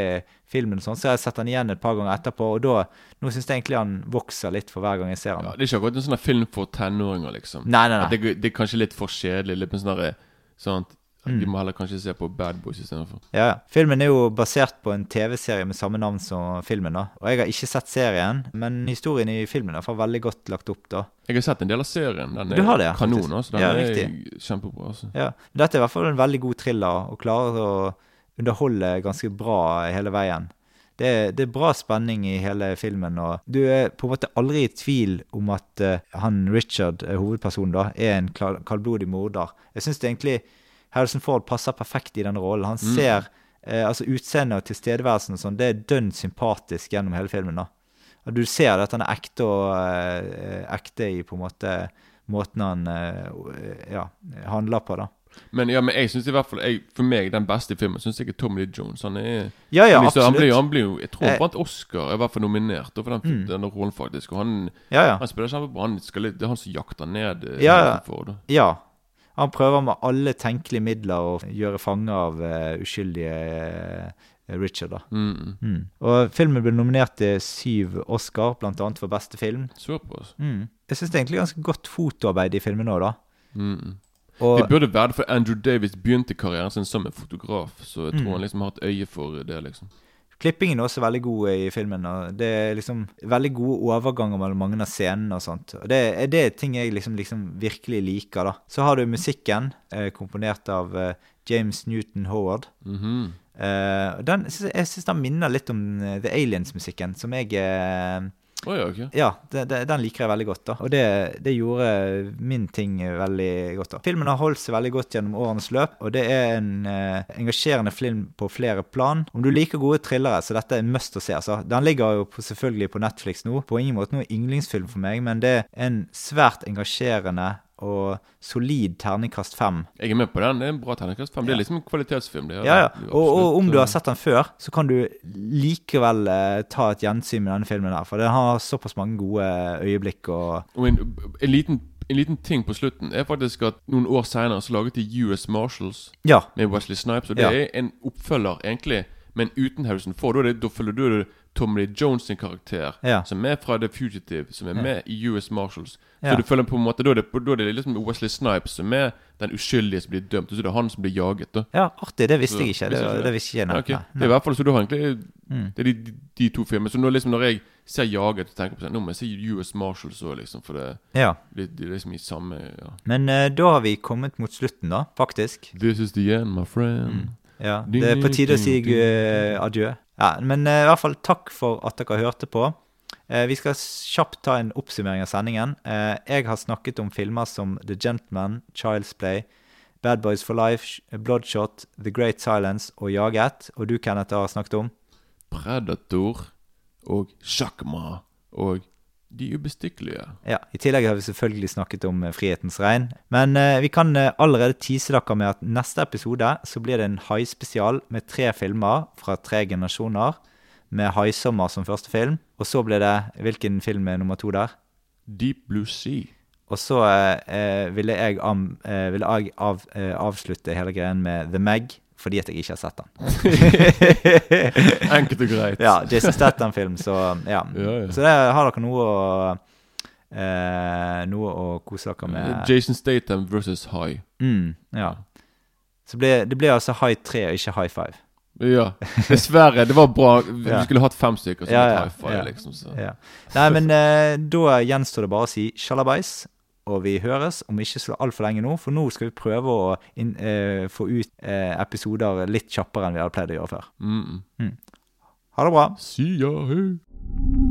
filmen, og sånn, så jeg har sett den igjen et par ganger etterpå. Og da, nå syns jeg egentlig han vokser litt for hver gang jeg ser han. Ja, det er ikke akkurat en sånn film for tenåringer, liksom. Nei, nei, nei. Det, det er kanskje litt for kjedelig. Litt sånn derre sånn at Mm. Vi må heller kanskje se på Bad Boys istedenfor. Ja, ja. Filmen er jo basert på en TV-serie med samme navn som filmen. da. Og Jeg har ikke sett serien, men historien i filmen er veldig godt lagt opp. da. Jeg har sett en del av serien. Den er Du har det, kanon. faktisk. Altså. Den Ja, er riktig. kjempebra. altså. Ja, Dette er i hvert fall en veldig god thriller, og klarer å underholde ganske bra hele veien. Det er, det er bra spenning i hele filmen, og du er på en måte aldri i tvil om at uh, han Richard, eh, hovedpersonen, da, er en kaldblodig morder. Jeg syns egentlig Harrison Ford passer perfekt i den rollen. Han ser eh, altså Utseendet og tilstedeværelsen og sånn, det er dønn sympatisk gjennom hele filmen. da. Og du ser at han er ekte og eh, ekte i på en måte måten han eh, ja, handler på, da. Men ja, men jeg synes i hvert fall jeg, For meg, den beste filmen syns jeg er Tommy Lee Jones. Han er Ja, ja, han, han, absolutt. blir, han blir jo Jeg tror han Eh. vant Oscar, i hvert fall nominert for den, Mm. denne rollen, faktisk. Og han, Ja, ja. han spiller kjempebra. Han skal Det er han som jakter ned eh, Ja, ja. Ford. Ja. Han prøver med alle tenkelige midler å gjøre fange av uh, uskyldige uh, Richard. da. Mm. Mm. Og filmen ble nominert til syv Oscar, annet for beste film. Såpass. Mm. Jeg syns det er egentlig ganske godt fotoarbeid i filmen òg, da. Mm. Og, Det burde være det, for Andrew Davis begynte karrieren sin som en fotograf, så jeg tror Mm. han liksom har et øye for det, liksom. Klippingen er også veldig god i filmen. og Det er liksom veldig gode overganger mellom mange av scenene og sånt. Og det, er- det ting jeg liksom, liksom virkelig liker, da. Så har du musikken, eh, komponert av eh, James Newton Howard. Mhm. Eh, den, jeg syns den minner litt om eh, The Aliens-musikken, som jeg Å ja, okay. Ja, det, det, den liker jeg veldig godt. da Og det, det gjorde min ting veldig godt. da Filmen har holdt seg veldig godt gjennom årenes løp, og det er en eh, engasjerende film på flere plan. Om du liker gode thrillere, så dette er must å se. altså Den ligger jo på, selvfølgelig på Netflix nå. På ingen måte noen yndlingsfilm for meg, men det er en svært engasjerende og solid terningkast fem. Jeg er med på den. Det er en bra terningkast fem. Det er liksom en kvalitetsfilm. Det er Ja, ja. Og, og om du har sett den før, så kan du likevel eh, ta et gjensyn med denne filmen her. For den har såpass mange gode øyeblikk og Og en, en, liten, en liten ting på slutten er faktisk at noen år seinere så laget de US Marshals Ja. med Wesley Snipes. Og det Ja. er en oppfølger, egentlig, men uten Harrison Ford. Da, da følger du det Tommy Lee Jones sin karakter, Ja. som er fra The Fugitive, som er med i US Marshals. Så du føler på en måte Da er det, da er det liksom Wesley Snipes som er den uskyldige som blir dømt, og så er det han som blir jaget. da Ja, artig. Det visste Så- jeg ikke. Det, du det visste ikke jeg. Ja, Okay. Det er i hvert fall så du har egentlig Mm. Det er de, de, de to filmene. Så nå liksom når jeg ser Jaget, og tenker på sånn Nå må jeg se US Marshals òg, liksom, for det, Ja. det, det er liksom i samme ja. Men uh, da har vi kommet mot slutten, da, faktisk. This is the end, my friend. Ja, Det er på tide å si adjø. Ja, men eh, i hvert fall takk for at dere hørte på. Eh, vi skal kjapt ta en oppsummering av sendingen. Eh, jeg har snakket om filmer som The Gentleman, Child's Play, Bad Boys for Life, Bloodshot, The Great Silence og Jaget. Og du, Kenneth, har snakket om Predator og Sjakma og De ubestykkelige. Ja, I tillegg har vi selvfølgelig snakket om eh, Frihetens regn. Men eh, vi kan eh, allerede tease dere med at neste episode så blir det en haispesial med tre filmer fra tre generasjoner. Med 'Haisommer' som første film. Og så blir det Hvilken film er nummer to der? Deep Blue Sea. Og så eh, eh, ville jeg, am, ville jeg av, avslutte hele greien med The Meg, fordi at jeg ikke har sett den. [laughs] Enkelt og greit. ja, Jason Statham-film, så ja. Ja, ja. Så det har dere noe å eh, Noe å kose dere med. Jason Statham versus High. Mm, ja. Så ble, det ble altså High 3 og ikke High 5. Ja. Dessverre. Det var bra. Vi skulle hatt fem stykker som Ja, ja, high five, liksom. Så. Ja. Nei, men eh, da gjenstår det bare å si sjalabais. Og vi høres om ikke så altfor lenge nå, for nå skal vi prøve å inn, eh, få ut eh, episoder litt kjappere enn vi hadde pleid å gjøre før. Mm -mm. Ha det bra. See ya, hey.